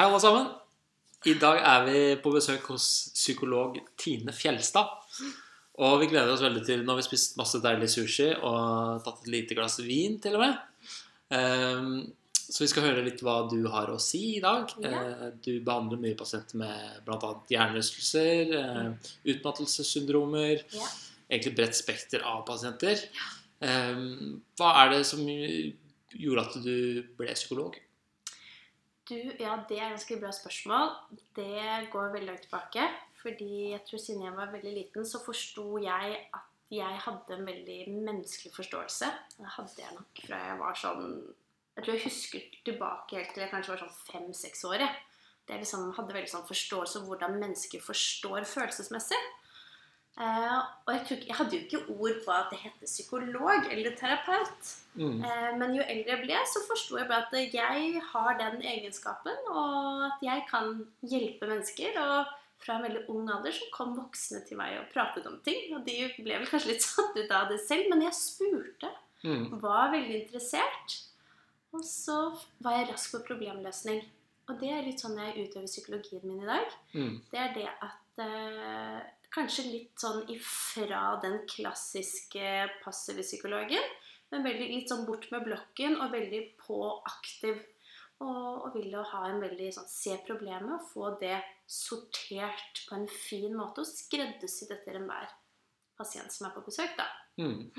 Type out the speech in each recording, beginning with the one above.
Hei, alle sammen. I dag er vi på besøk hos psykolog Tine Fjelstad. Og vi gleder oss veldig til Nå har vi spist masse deilig sushi og tatt et lite glass vin, til og med. Um, så vi skal høre litt hva du har å si i dag. Ja. Eh, Du behandler mye pasienter med bl.a. hjernerystelser, eh, utmattelsessyndromer, Ja. egentlig bredt spekter av pasienter. Ehm, Hva er det som gjorde at du ble psykolog? Du, ja, det er et ganske bra spørsmål. Det går veldig langt tilbake. Fordi jeg tror siden jeg var veldig liten, så forsto jeg at jeg hadde en veldig menneskelig forståelse. Det hadde jeg nok fra jeg var sånn Jeg tror jeg husker tilbake helt til jeg kanskje var sånn fem-seks år. jeg. Liksom hadde veldig sånn forståelse av hvordan mennesker forstår følelsesmessig. Eh, og jeg, ikke- jeg hadde jo ikke ord på at det heter psykolog eller terapeut. Mm. Eh, Men jo eldre jeg ble, så forsto jeg bare at jeg har den egenskapen, og at jeg kan hjelpe mennesker. Og fra en veldig ung alder så kom voksne til meg og pratet om ting. Og de ble vel kanskje litt satt ut av det selv, men jeg spurte. Mm. Var veldig interessert. Og så var jeg rask på problemløsning. Og det er litt sånn jeg utøver psykologien min i dag Mm. det er det at eh, Kanskje litt sånn ifra den klassiske passive psykologen, men veldig litt sånn bort med blokken og veldig på aktiv. Og, og vil jo ha en veldig sånn Se problemet og få det sortert på en fin måte og skreddersydd etter enhver pasient som er på besøk, da. Mm.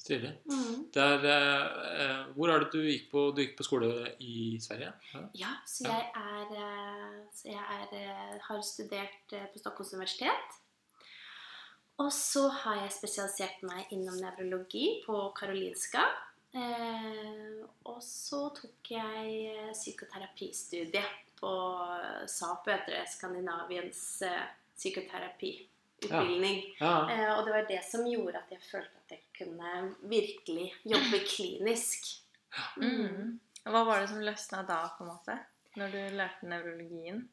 Stilig. Mm. Det er, eh, eh, hvor er det du gikk på, du gikk på skole i Sverige? Ja. Ja, så jeg er, eh, så jeg er, eh, har studert på Stockholms universitet. Og så har jeg spesialisert meg innom nevrologi på Karolinska. Eh, og så tok jeg eh, psykoterapistudie på SAP, heter det, Skandinaviens eh, psykoterapiutbildning. Ja. Eh, og det var det som gjorde at jeg følte at jeg kunne virkelig jobbe klinisk. Mm. Hva var det som løsna da, på en måte? Når du lærte nevrologien?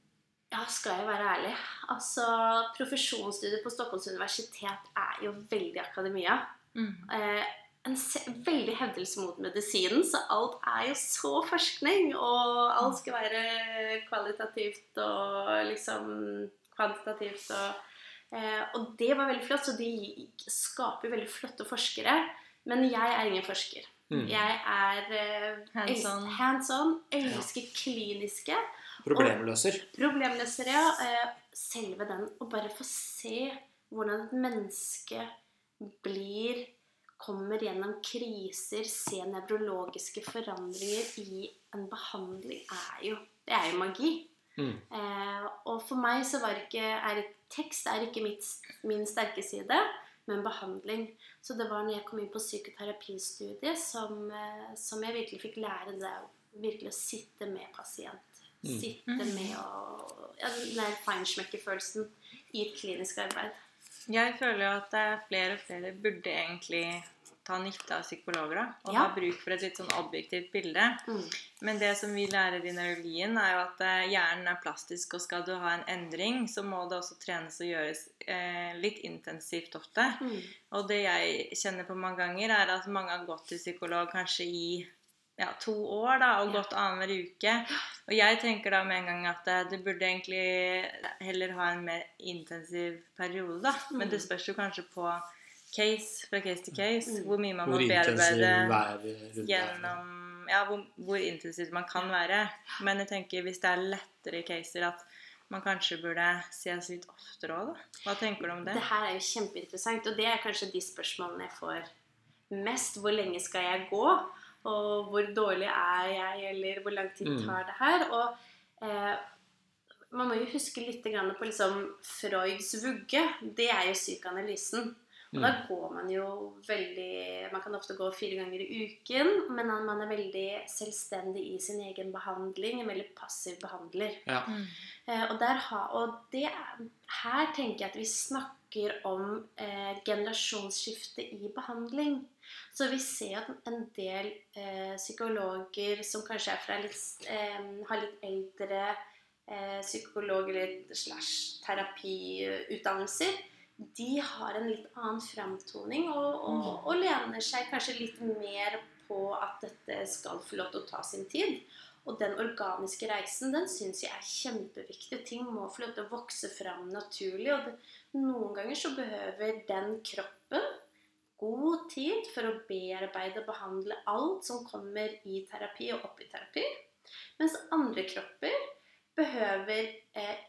Ja, skal jeg være ærlig. Altså, Profesjonsstudiet på Stockholms universitet er jo veldig akademia. Mm. Eh, en se veldig hevdelse mot medisinen, så alt er jo så forskning. Og alt skal være kvalitativt og liksom kvantitativt. Og, eh, og det var veldig flott, så de skaper veldig flotte forskere. Men jeg er ingen forsker. Mm. Jeg er eh, Hands on. hands on, elsker kliniske Problemløser. Problemløser, ja. Eh, selve den. Å bare få se hvordan et menneske blir Kommer gjennom kriser, se nevrologiske forandringer i en behandling, er jo Det er jo magi. Mm. Eh, og for meg så var ikke er, Tekst er ikke mitt, min sterke side, men behandling. Så det var når jeg kom inn på psykoterapistudiet som, eh, som jeg virkelig fikk lære det virkelig å sitte med pasient. Mm. Sitte Mm. med og ja, Den der feinschmecker-følelsen i et klinisk arbeid. Jeg føler jo at er flere og flere burde egentlig ta nytte av psykologer da, og Ja. ha bruk for et litt sånn objektivt bilde. Mm. Men det som vi lærer i neurologien, er jo at eh, hjernen er plastisk, og skal du ha en endring, så må det også trenes og gjøres eh, litt intensivt ofte. Mm. Og det jeg kjenner på mange ganger, er at mange har gått til psykolog kanskje i ja, to år da, og gått annenhver uke. Og jeg tenker da med en gang at eh, du burde egentlig heller ha en mer intensiv periode, da. Men Mm. det spørs jo kanskje på case, fra case til case, Mm. hvor mye man Hvor må bearbeide gjennom ja, hvor, hvor intensivt man kan være. Men jeg tenker hvis det er lettere caser at man kanskje burde ses litt oftere òg, da. Hva tenker du om det? Det her er jo kjempeinteressant, og det er kanskje de spørsmålene jeg får mest. Hvor lenge skal jeg gå? Og hvor dårlig er jeg, eller hvor lang tid Mm. tar det her? Og eh, man må jo huske litt grann på liksom Freuds vugge. Det er jo psykoanalysen. Og da Mm. går man jo veldig Man kan ofte gå fire ganger i uken, men man er veldig selvstendig i sin egen behandling. En veldig passiv behandler. Ja. Mm. Eh, og, der ha, og det, er- her tenker jeg at vi snakker om eh, generasjonsskifte i behandling. Så vi ser at en del eh, psykologer som kanskje er fra litt, eh, har litt eldre eh, psykolog- eller slash terapiutdannelser, de har en litt annen framtoning og, og, og lener seg kanskje litt mer på at dette skal få lov til å ta sin tid. Og den organiske reisen den syns jeg er kjempeviktig. Ting må få lov til å vokse fram naturlig. Og det, noen ganger så behøver den kroppen god tid for å bearbeide og behandle alt som kommer i terapi og opp i terapi. Mens andre kropper behøver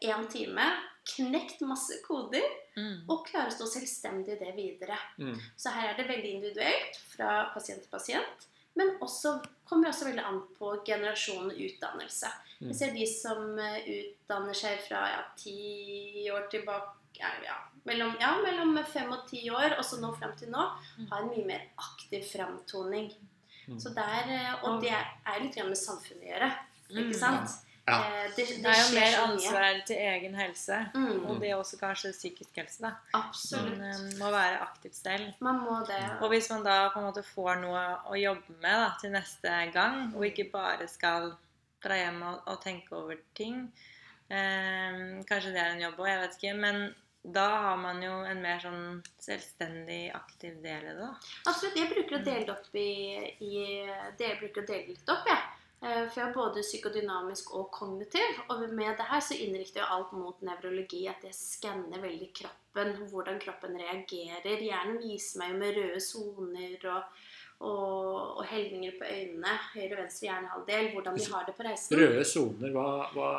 én time, knekt masse koder Mm. og klare å stå selvstendig i det videre. Mm. Så her er det veldig individuelt fra pasient til pasient. Men også, kommer også veldig an på generasjon og utdannelse. Mm. Vi ser de som eh, utdanner seg fra ja, ti år tilbake ja, mellom, ja, mellom fem og ti år, og så nå frem til nå, har en mye mer aktiv framtoning. Mm. Så der, eh, og det er litt grann med samfunnet å gjøre. Mm. Ikke sant? Ja. Eh, Det, det, Det er jo mer ansvar til egen helse. Mm, Og det er også kanskje psykisk helse, da. absolutt. Man eh, må være aktiv selv. Man må det. Og hvis man da på en måte får noe å jobbe med da, til neste gang, og ikke bare skal dra hjem og, og tenke over ting eh, Kanskje det er en jobb òg, jeg vet ikke. Men da har man jo en mer sånn selvstendig, aktiv del i det. Absolutt. Jeg bruker å dele opp i, i det jeg bruker å dele litt opp, jeg. Ja. For jeg er både psykodynamisk og kognitiv. Og med det her så innrikter jeg alt mot nevrologi. At jeg skanner veldig kroppen, hvordan kroppen reagerer. Hjernen viser meg med røde soner og, og, og helninger på øynene. Høyre og venstre hjernehalvdel. Hvordan de har det på reisen. Røde soner, hva, hva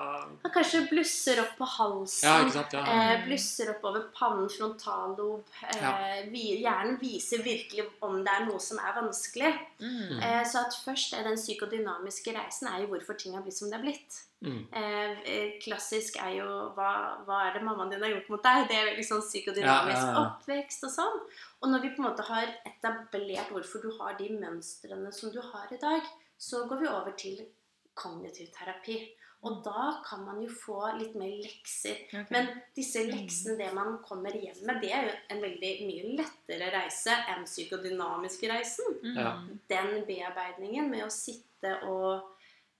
Han kanskje blusser opp på halsen. Ja, sant? Ja. Eh, blusser opp over pannen, frontallob. Eh, Ja. vi, hjernen viser virkelig om det er noe som er vanskelig. Mm. Eh, så at først er den psykodynamiske reisen er jo hvorfor ting har blitt som det har blitt. Mm. Eh, eh, klassisk er jo hva, hva er det mammaen din har gjort mot deg? Det er veldig sånn psykodynamisk Ja, ja, ja. oppvekst og sånn. Og når vi på en måte har etablert hvorfor du har de mønstrene som du har i dag, så går vi over til kognitiv terapi. Og da kan man jo få litt mer lekser. Okay. Men disse leksene, det man kommer hjem med, det er jo en veldig mye lettere reise enn psykodynamiske reisen Mm. Ja. den bearbeidningen med å sitte og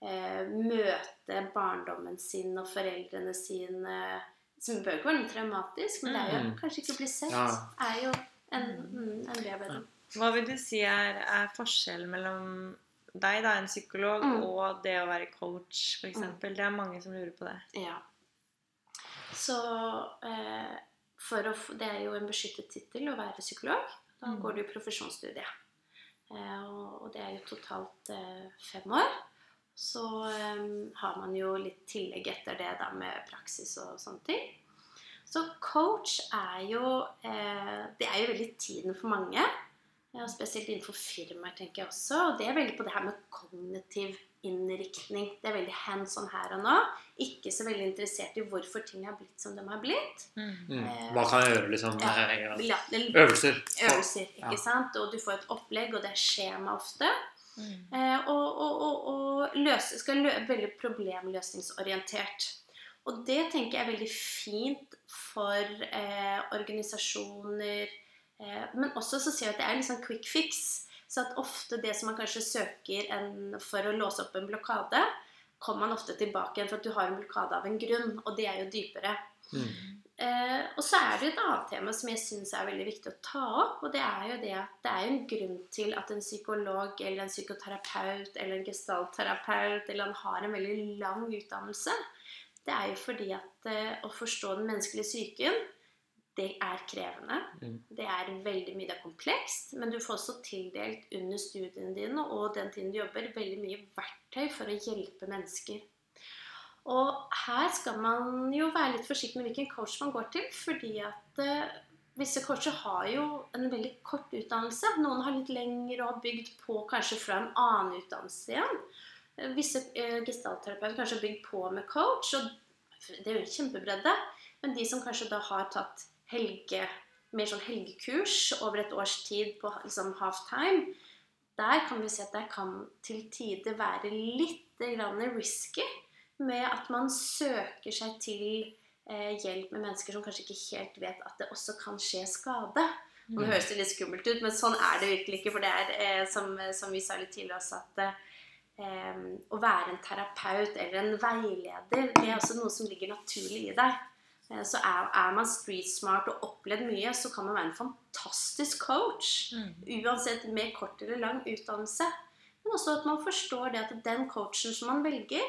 eh, møte barndommen sin og foreldrene sine Som bør ikke være noe traumatisk, men det er jo Mm. kanskje ikke å bli sett. Ja. er jo en, mm, en bearbeiding. Hva vil du si er, er forskjellen mellom deg, da, en psykolog, Mm. og det å være coach, f.eks.? eksempel? Det er mange som lurer på det. Ja. Så eh, for å Det er jo en beskyttet tittel å være psykolog. Da Mm. går du i profesjonsstudiet. Eh, og, og det er jo totalt eh, fem år. Så um, har man jo litt tillegg etter det da med praksis og sånne ting. Så coach er jo eh, Det er jo veldig tiden for mange. Ja, spesielt innenfor firmaer, tenker jeg også. Og det er veldig på det her med kognitiv innriktning. Det er veldig hands on her og nå. Ikke så veldig interessert i hvorfor ting har blitt som de har blitt. Mm. Hva kan jeg gjøre, liksom? Ja. eh, ja. Øvelser. Øvelser, ikke Ja. sant? Og du får et opplegg, og det er skjema ofte. Mm. Eh, og og, og, løse, skal lø veldig problemløsningsorientert. Og det tenker jeg er veldig fint for eh, organisasjoner. Eh, men også så ser jeg at det er litt sånn quick fix. Så at ofte det som man kanskje søker en, for å låse opp en blokade, kommer man ofte tilbake igjen for at du har en blokade av en grunn. Og det er jo dypere. Mm. Eh, og så er det et annet tema som jeg syns er veldig viktig å ta opp. Og det er jo det at det er en grunn til at en psykolog eller en psykoterapeut eller en gestaltterapeut eller han har en veldig lang utdannelse. Det er jo fordi at eh, å forstå den menneskelige psyken, det er krevende. Mm. Det er veldig mye det er komplekst. Men du får også tildelt under studiene dine og den tiden du jobber, veldig mye verktøy for å hjelpe mennesker. Og her skal man jo være litt forsiktig med hvilken coach man går til, fordi at eh, visse coacher har jo en veldig kort utdannelse. Noen har litt lengre og har bygd på kanskje fra en annen utdannelse igjen. Eh, Visse eh, gestaltterapeuter kanskje har bygd på med coach, og det er jo kjempebredde. Men de som kanskje da har tatt helge, mer sånn helgekurs over et års tid på liksom halftime, der kan vi se at det kan til tider være litt risky med at man søker seg til eh, hjelp med mennesker som kanskje ikke helt vet at det også kan skje skade. Nå høres det litt skummelt ut, men sånn er det virkelig ikke. For det er, eh, som, som vi sa litt tidligere også, at eh, å være en terapeut eller en veileder, det er også noe som ligger naturlig i deg. Eh, så er, er man street smart og opplevd mye, så kan man være en fantastisk coach. Mm. Uansett med kort eller lang utdannelse. Men også at man forstår det at den coachen som man velger,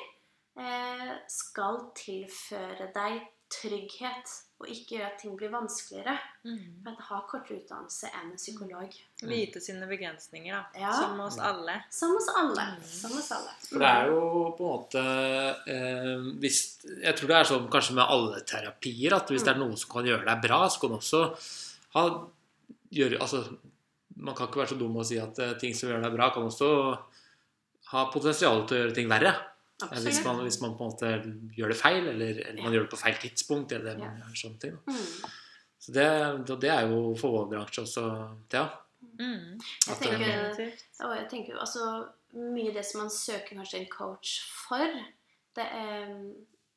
skal tilføre deg trygghet, og ikke gjøre at ting blir vanskeligere. Mm. For at ha kortere utdannelse enn en psykolog. Vite sine begrensninger, da. Ja. Som oss alle. Som hos alle. Mm. Som hos alle. For det er jo på en måte eh, hvis, Jeg tror det er sånn kanskje med alle terapier at hvis det er noen som kan gjøre deg bra, så kan du også ha gjøre, altså, Man kan ikke være så dum å si at eh, ting som gjør deg bra, kan også ha potensial til å gjøre ting verre. Eh, Hvis man, hvis man på en måte gjør det feil, eller, eller man gjør det på feil tidspunkt. eller man gjør sånne ting. Mm. Så det, det er jo for vår bransje også, Thea. Mm. Jeg tenker, og jeg tenker altså, Mye av det som man søker kanskje en coach for, det, er,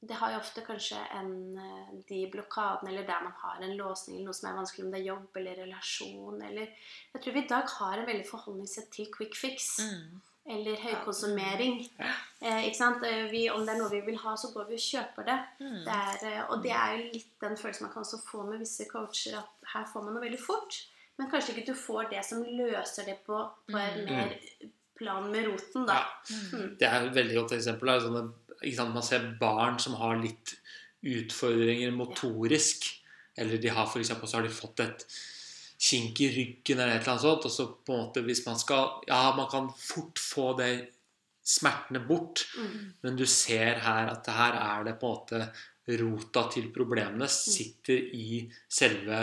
det har jo ofte kanskje en, eh, de blokadene eller der man har en låsning eller noe som er vanskelig, om det er jobb eller relasjon eller Jeg tror vi i dag har en veldig forholdningssett til quick fix. Mm. Eller høykonsumering. Eh, ikke sant? Eh, Vi, om det er noe vi vil ha, så går vi og kjøper det. Mm. det er, eh, og det er jo litt den følelsen man kan også få med visse coacher, at her får man noe veldig fort. Men kanskje ikke du får det som løser det på, på en Mm. mer plan med roten, da. Ja. Mm. Det er et veldig godt eksempel. Er sånne, ikke sant, man ser barn som har litt utfordringer motorisk. Eller de har for eksempel, så har de fått et kink i ryggen eller et eller annet sånt. Og så på en måte hvis man skal Ja, man kan fort få de smertene bort. Mm. Men du ser her at det her er det på en måte rota til problemene sitter i selve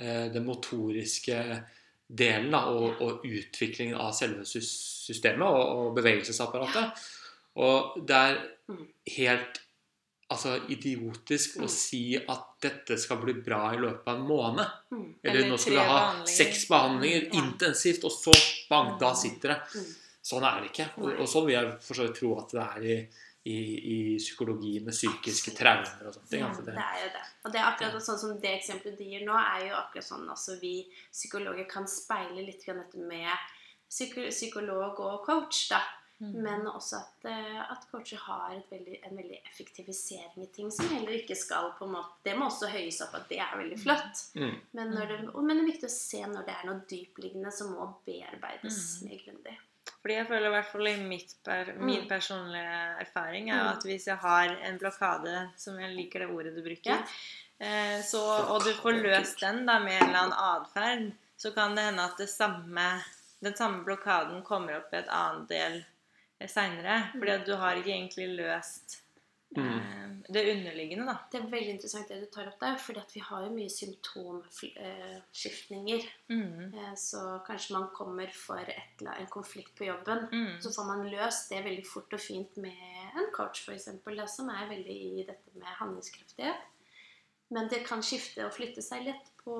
eh, den motoriske delen da, og, og utviklingen av selve systemet og, og bevegelsesapparatet. Og det er Mm. helt altså, idiotisk Mm. å si at dette skal bli bra i løpet av en måned. Mm. Eller, Eller nå skal vi ha seks behandlinger Ja. intensivt, og så bang, da sitter det. Mm. Sånn er det ikke. Og, og sånn vil jeg for så vidt tro at det er i, i, i psykologi med psykiske traumer og sånne ting. Ja, Altså det det, er jo det. Og det er akkurat sånn som det eksempelet du gir nå, er jo akkurat sånn altså vi psykologer kan speile litt grann dette med psykolog og coach, da. Mm. Men også at, eh, at coacher har et veldig, en veldig effektivisering i ting som heller ikke skal på en måte Det må også høyes opp at det er veldig flott. mm, Men, når det, men det er viktig å se når det er noe dypliggende som må bearbeides Mm. mer grundig. Fordi jeg føler i hvert fall i mitt per, min Mm. personlige erfaring er jo Mm. at hvis jeg har en blokade, som jeg liker det ordet du bruker, Ja. eh, så, og du får løst den da med en eller annen atferd, så kan det hende at det samme, den samme blokaden kommer opp i et annet del seinere. Fordi at du har ikke egentlig løst mm. det underliggende, da. Det er veldig interessant det du tar opp der, fordi at vi har jo mye symptomskiftninger. Mm. Eh, Så kanskje man kommer for et, eller annet- en konflikt på jobben. Mm. Så får man løst det veldig fort og fint med en coach, f.eks., som er veldig i dette med handlingskraftighet. Men det kan skifte og flytte seg lett på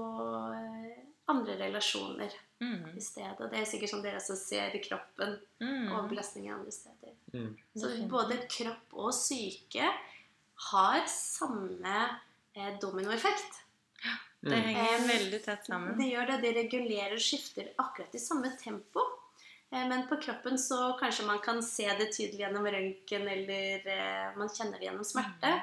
eh, andre relasjoner Mm. i stedet. Det er sikkert sånn dere også ser i kroppen Mm. og belastninger andre steder. mm. Så både kropp og syke har samme eh, dominoeffekt. Det Mm. henger Em, veldig tett sammen. Det gjør det. Det regulerer og skifter akkurat i samme tempo. Eh, Men på kroppen så kanskje man kan se det tydelig gjennom røntgen, eller eh, man kjenner det gjennom smerte.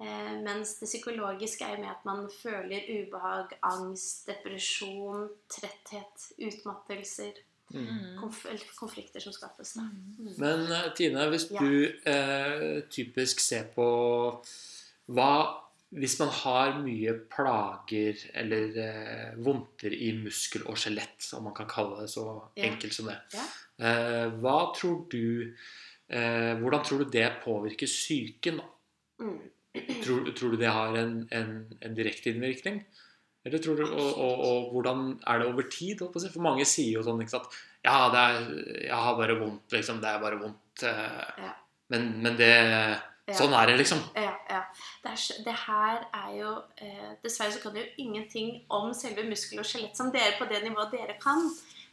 Eh, Mens det psykologiske er jo med at man føler ubehag, angst, depresjon, tretthet, utmattelser, Mm. Mm. konf eller konflikter som skapes. Da. Mm. Men eh, Tine, hvis Ja. du eh, typisk ser på hva Hvis man har mye plager eller eh, vondter i muskel og skjelett, om man kan kalle det så Ja. enkelt som det, Ja. eh, hva tror du eh, Hvordan tror du det påvirker psyken? Mm. Tror, tror du det har en, en, en direkte innvirkning? Eller tror du, og, og, og hvordan er det over tid? For mange sier jo sånn ikke sant? Ja, det er, jeg har bare vondt, liksom. Det er bare vondt. eh, Ja. Men, men det Sånn er det, liksom. Ja, ja. Det, er, det her er jo eh, Dessverre så kan det jo ingenting om selve muskel og skjelett som dere på det nivået dere kan.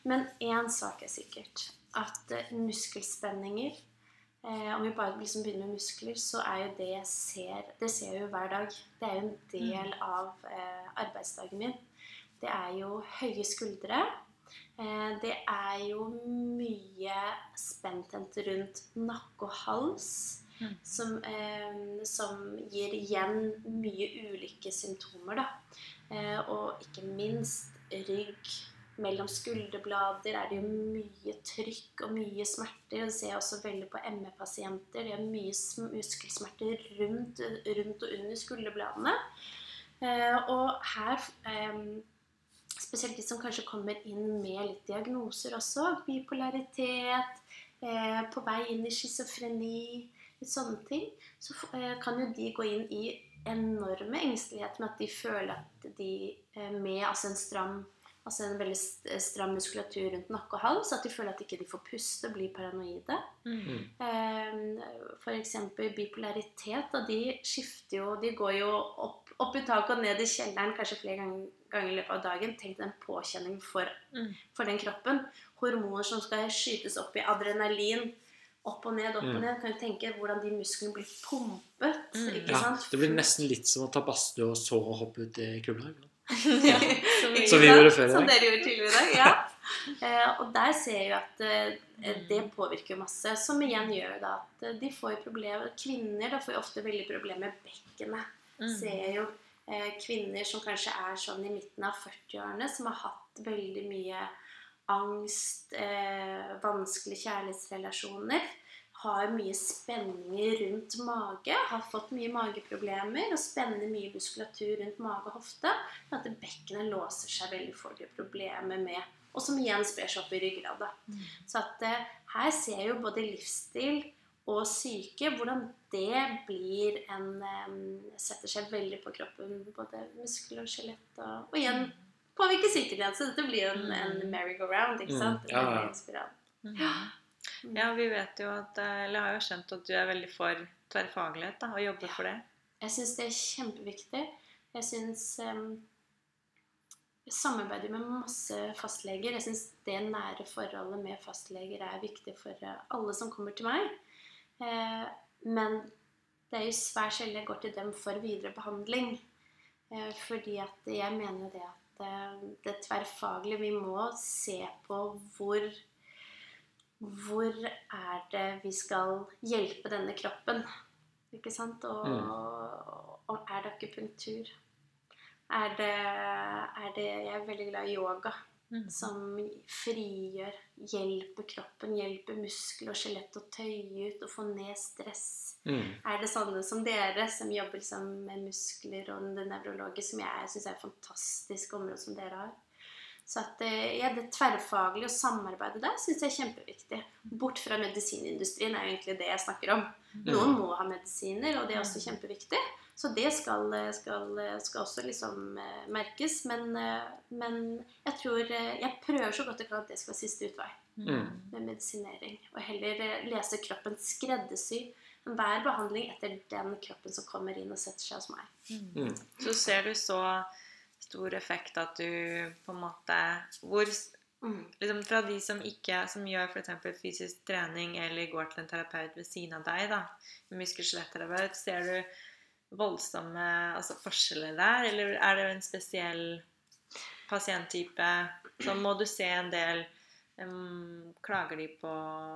Men én sak er sikkert. At eh, muskelspenninger Om vi bare liksom begynner med muskler, så er jo det jeg ser Det ser jeg jo hver dag. Det er jo en del av eh, arbeidsdagen min. Det er jo høye skuldre. Eh, det er jo mye spenthet rundt nakke og hals. Mm. Som, eh, som gir igjen mye ulike symptomer, da. Eh, og ikke minst rygg, mellom skulderblader er det jo mye trykk og mye smerter. Det ser jeg også veldig på ME-pasienter. Det er mye muskelsmerter rundt, rundt og under skulderbladene. Eh, og her eh, Spesielt de som kanskje kommer inn med litt diagnoser også. Bipolaritet, eh, på vei inn i schizofreni, litt sånne ting. Så eh, kan jo de gå inn i enorme engstelighet med at de føler at de med altså en stram Altså en veldig stram muskulatur rundt nakke og hals. At de føler at ikke de får puste og blir paranoide. Mm. F.eks. bipolaritet. Og de skifter jo De går jo opp, opp i taket og ned i kjelleren kanskje flere ganger, ganger i løpet av dagen. Tenk den påkjenningen for, Mm. for den kroppen. Hormoner som skal skytes opp i adrenalin. Opp og ned, opp og Mm. ned. Kan du tenke hvordan de musklene blir pumpet? Mm. ikke Ja, sant? det blir nesten litt som å ta badstue og så hoppe ut i kulda. Ja, som vi vi gjorde før i Som dere gjorde tidligere i dag. Ja. Eh, og der ser jo at eh, det påvirker masse. Som igjen gjør da at eh, de får jo problemer Kvinner da får jo ofte veldig problemer med bekkenet. Mm. Ser jo kvinner som kanskje er sånn i midten av 40-årene, som har hatt veldig mye angst, vanskelige kjærlighetsrelasjoner. Har mye spenninger rundt mage, har fått mye mageproblemer og spenner mye muskulatur rundt mage og hofte. At bekkenet låser seg veldig for de problemer med Og som igjen sprer seg opp i ryggrada. Så at eh, her ser jeg jo både livsstil og syke hvordan det blir en eh, Setter seg veldig på kroppen, både muskel og skjelett. Og, og igjen påvirker sykelighet. Så dette blir jo en, en merry-go-round, ikke Mm, sant? ja, ja. Mm. Ja, vi vet jo at eh, Eller har jo skjønt at du er veldig for tverrfaglighet da, og jobber for det. Jeg syns det er kjempeviktig. Jeg syns um, Jeg samarbeider med masse fastleger. Jeg syns det nære forholdet med fastleger er viktig for eh, alle som kommer til meg. Eh, men det er jo svært sjelden jeg går til dem for videre behandling. Eh, fordi at jeg mener jo det at det, det tverrfaglige Vi må se på hvor hvor er det vi skal hjelpe denne kroppen? Ikke sant? Og, og er det akupunktur? Er det, er det Jeg er veldig glad i yoga, Mm. som frigjør, hjelper kroppen, hjelper muskler og skjelett å tøye ut og få ned stress. Mm. Er det sånne som dere, som jobber liksom med muskler og det nevrologiske, som jeg syns er et fantastisk område som dere har? Så at eh, ja, det tverrfaglige og samarbeidet der syns jeg er kjempeviktig. Bort fra medisinindustrien er jo egentlig det jeg snakker om. Noen må ha medisiner, og det er også kjempeviktig. Så det skal, skal, skal også liksom eh, merkes. Men, eh, men jeg tror eh, Jeg prøver så godt jeg kan at det skal være siste utvei Mm. med medisinering. Og heller eh, lese kroppen skreddersy hver behandling etter den kroppen som kommer inn og setter seg hos meg. Mm. Så ser du så stor effekt at du på en måte Hvor liksom fra de som ikke som gjør f.eks. fysisk trening eller går til en terapeut ved siden av deg, da, muskel-skjeletterapeut, ser du voldsomme altså forskjeller der, eller er det en spesiell pasienttype? Så må du se en del um, Klager de på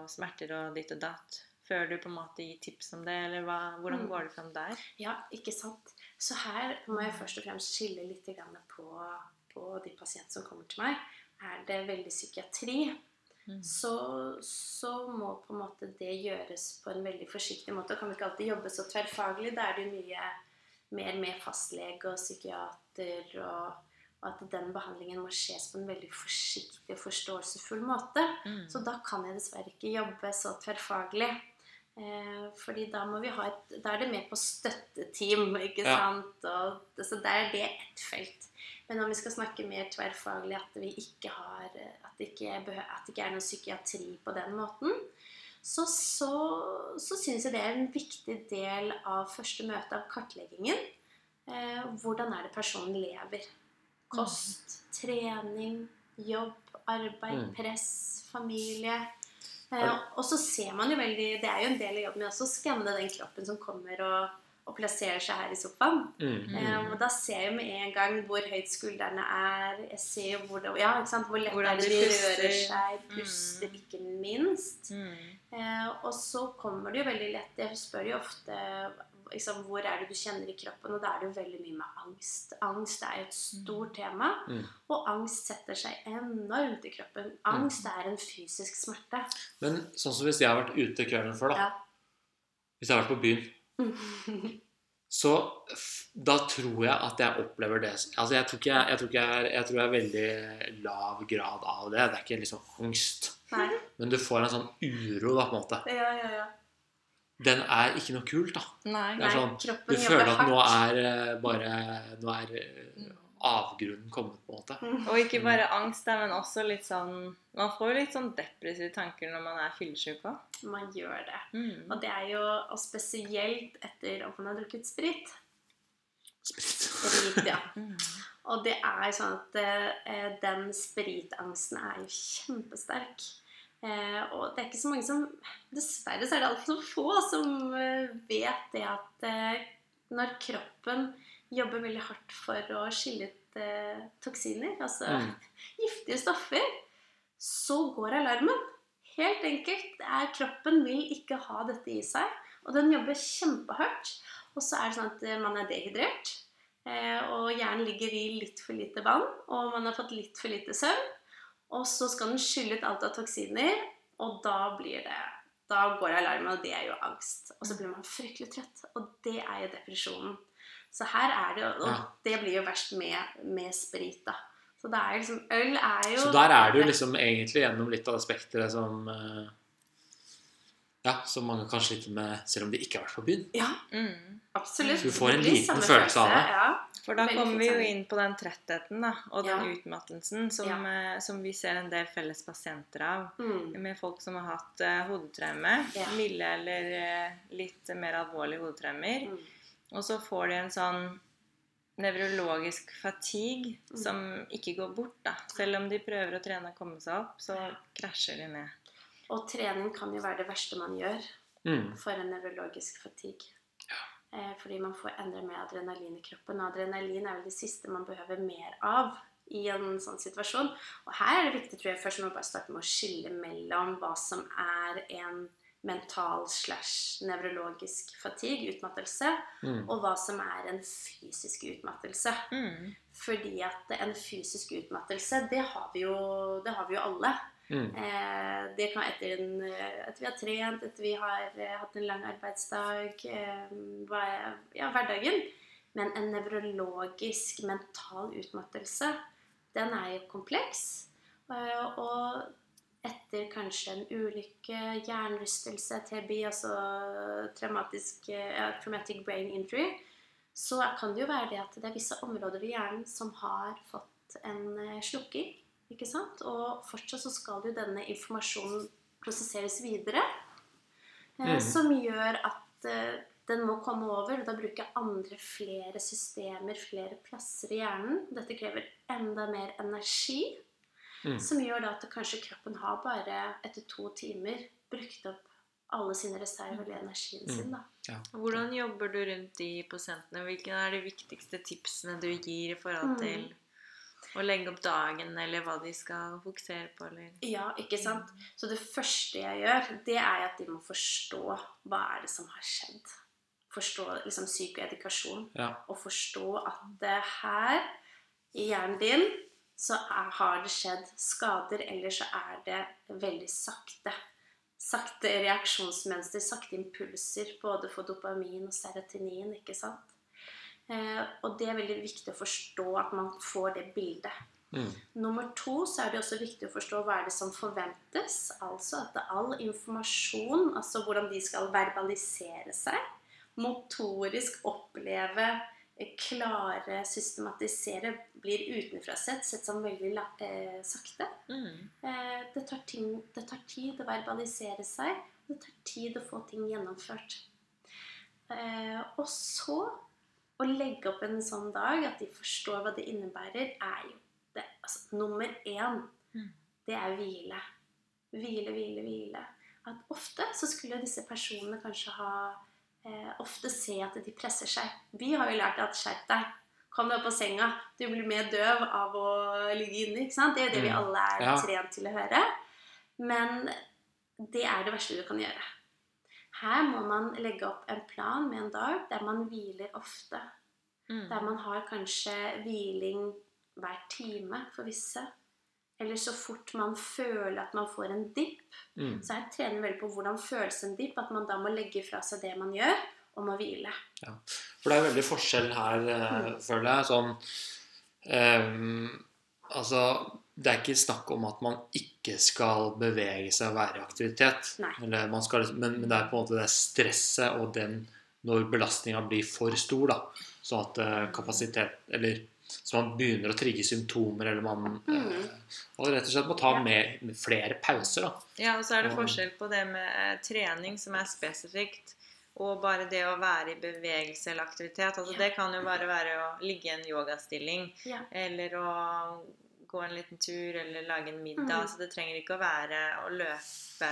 smerter og ditt og datt før du på en måte gir tips om det, eller hva, hvordan Mm. går det fram der? Ja, ikke sant? Så her må jeg først og fremst skille litt på, på de pasientene som kommer til meg. Er det veldig psykiatri, Mm. så, så må på en måte det gjøres på en veldig forsiktig måte. Kan vi ikke alltid jobbe så tverrfaglig. Da er det jo mye mer med fastlege og psykiater, og, og at den behandlingen må skjes på en veldig forsiktig og forståelsesfull måte. Mm. Så da kan jeg dessverre ikke jobbe så tverrfaglig. Eh, fordi da må vi ha et Da er det med på støtteteam, ikke Ja. sant? Og, så der er det ett felt. Men om vi skal snakke mer tverrfaglig, at vi ikke har At det ikke, behø- at det ikke er noen psykiatri på den måten, så, så, så syns jeg det er en viktig del av første møte av kartleggingen. Eh, hvordan er det personen lever? Kost, trening, jobb, arbeid, Mm. press, familie. Eh, og så ser man jo veldig Det er jo en del av jobben min også å skanne den kroppen som kommer og, og plasserer seg her i sofaen. Mm. Um, og da ser jeg med en gang hvor høyt skuldrene er. Jeg ser jo hvor, det, ja, ikke sant? hvor lett Hvordan er det de rører seg, Mm. puster ikke minst. Mm. Uh, og så kommer det jo veldig lett Jeg spør jo ofte liksom, hvor er det du kjenner i kroppen, og da er det jo veldig mye med angst. Angst er et stort tema, Mm. og angst setter seg enormt i kroppen. Angst er en fysisk smerte. Men sånn som hvis jeg har vært ute kvelden før, da. Ja. Hvis jeg har vært på byen, så da tror jeg at jeg opplever det Altså, jeg tror jeg, jeg, tror jeg, jeg tror jeg er veldig lav grad av det. Det er ikke liksom angst. Nei. Men du får en sånn uro, da, på en måte. Ja, ja, ja. Den er ikke noe kult, da. Nei. Det er sånn, kroppen Du føler at nå er eh, bare Nå er eh, avgrunnen kommet, på en måte. Og ikke bare angst, da, men også litt sånn Man får jo litt sånn depressive tanker når man er fyllesyk òg. Man gjør det. Mm. Og det er jo og spesielt etter at man har drukket sprit. Sprit. Sprit, ja. Mm. Og det er sånn at eh, den spritangsten er jo kjempesterk. Eh, og det er ikke så mange som Dessverre så er det altfor få som eh, vet det at eh, når kroppen jobber veldig hardt for å skille ut eh, toksiner, altså Mm. giftige stoffer, så går alarmen. Helt enkelt. Er, kroppen vil ikke ha dette i seg, og den jobber kjempehardt. Og så er det sånn at eh, man er dehydrert. Eh, og hjernen ligger i litt for lite vann, og man har fått litt for lite søvn. Og så skal den skylle ut alt av toksiner, og da blir det Da går alarmen, og det er jo angst. Og så blir man fryktelig trøtt, og det er jo depresjonen. Så her er det Og det blir jo verst med, med sprit, da. Så det er liksom Øl er jo Så der er du liksom egentlig gjennom litt av det spekteret som eh, Ja, som mange kan slite med selv om de ikke har vært på byen. Ja, Mm. absolutt. Så du får en liten følelse av det. Ja. For da kommer vi jo inn på den trettheten da, og den Ja. utmattelsen som, Ja. eh, som vi ser en del felles pasienter av. Mm. Med folk som har hatt uh, hodetraume, Ja. milde eller uh, litt mer alvorlige hodetraumer. Mm. Og så får de en sånn nevrologisk fatigue Mm. som ikke går bort. da. Selv om de prøver å trene og komme seg opp, så krasjer de ned. Og trening kan jo være det verste man gjør Mm. for en nevrologisk fatigue. Eh, fordi man får endre med adrenalin i kroppen. Og adrenalin er vel det siste man behøver mer av i en sånn situasjon. Og her er det viktig, tror jeg, først må bare starte med å skille mellom hva som er en mental slash nevrologisk fatigue, utmattelse, Mm. og hva som er en fysisk utmattelse. Mm. Fordi at en fysisk utmattelse, det har vi jo, det har vi jo alle. Mm. Eh, det kan etter, en, eh, etter vi har trent, etter vi har eh, hatt en lang arbeidsdag, ja, hverdagen. Men en nevrologisk mental utmattelse, den er jo kompleks. Og etter kanskje en ulykke, hjernerystelse, TBI, altså traumatisk, traumatic brain injury, så kan det jo være det at det er visse områder i hjernen som har fått en slukking. Ikke sant? Og fortsatt så skal jo denne informasjonen prosesseres videre. eh, Mhm. Som gjør at eh, den må komme over. og Da bruker jeg andre flere systemer, flere plasser i hjernen. Dette krever enda mer energi. Mm. Som gjør da at kanskje kroppen har bare etter to timer brukt opp alle sine reserver eller energien Mm. sin. da. Hvordan jobber du rundt de pasientene? Hvilke er de viktigste tipsene du gir i forhold Mm. Å legge opp dagen, eller hva de skal fokusere på? Eller? Ja, ikke sant? Så det første jeg gjør, det er at de må forstå hva er det som har skjedd. Forstå liksom psykoedukasjon. Ja. Og forstå at det her i hjernen din så er, har det skjedd skader, eller så er det veldig sakte. Sakte reaksjonsmønster, sakte impulser, både for dopamin og serotonin, ikke sant? Eh, og det er veldig viktig å forstå at man får det bildet. Mm. Nummer to så er det også viktig å forstå hva er det som forventes. Altså at all informasjon, altså hvordan de skal verbalisere seg, motorisk oppleve, eh, klare, systematisere, blir utenfra sett sett som veldig eh, sakte. Mm. Eh, det, tar ting, det tar tid å verbalisere seg, og det tar tid å få ting gjennomført. Eh, og så å legge opp en sånn dag, at de forstår hva det innebærer, er jo det, altså, nummer én. Mm. Det er hvile. Hvile, hvile, hvile. At ofte så skulle disse personene kanskje ha eh, Ofte se at de presser seg. Vi har jo lært at skjerp deg. Kom deg opp av senga. Du blir mer døv av å ligge inne. ikke sant? Det er jo det vi Mm. alle er Ja. trent til å høre. Men det er det verste du kan gjøre. Her må man legge opp en plan med en dag der man hviler ofte. Mm. Der man har kanskje hviling hver time for visse. Eller så fort man føler at man får en dipp. Mm. Så jeg trener veldig på hvordan føles en dipp. At man da må legge fra seg det man gjør, og må hvile. For det er veldig forskjell her, eh, Mm. føler jeg. Sånn um, Altså, det er ikke snakk om at man ikke skal bevege seg og være i aktivitet. Nei. Eller man skal, liksom- men, men det er på en måte det stresset og den når belastninga blir for stor, da. Så at uh, kapasitet Eller så man begynner å trigge symptomer, eller man Mm. uh, Og rett og slett må ta Ja. med flere pauser, da. Ja, og så er det Og- forskjell på det med eh, trening som er spesifikt, og bare det å være i bevegelse eller aktivitet. Altså Ja. Det kan jo bare være å ligge i en yogastilling, Ja. eller å gå en liten tur, eller lage en middag. Mm. Så det trenger ikke å være å løpe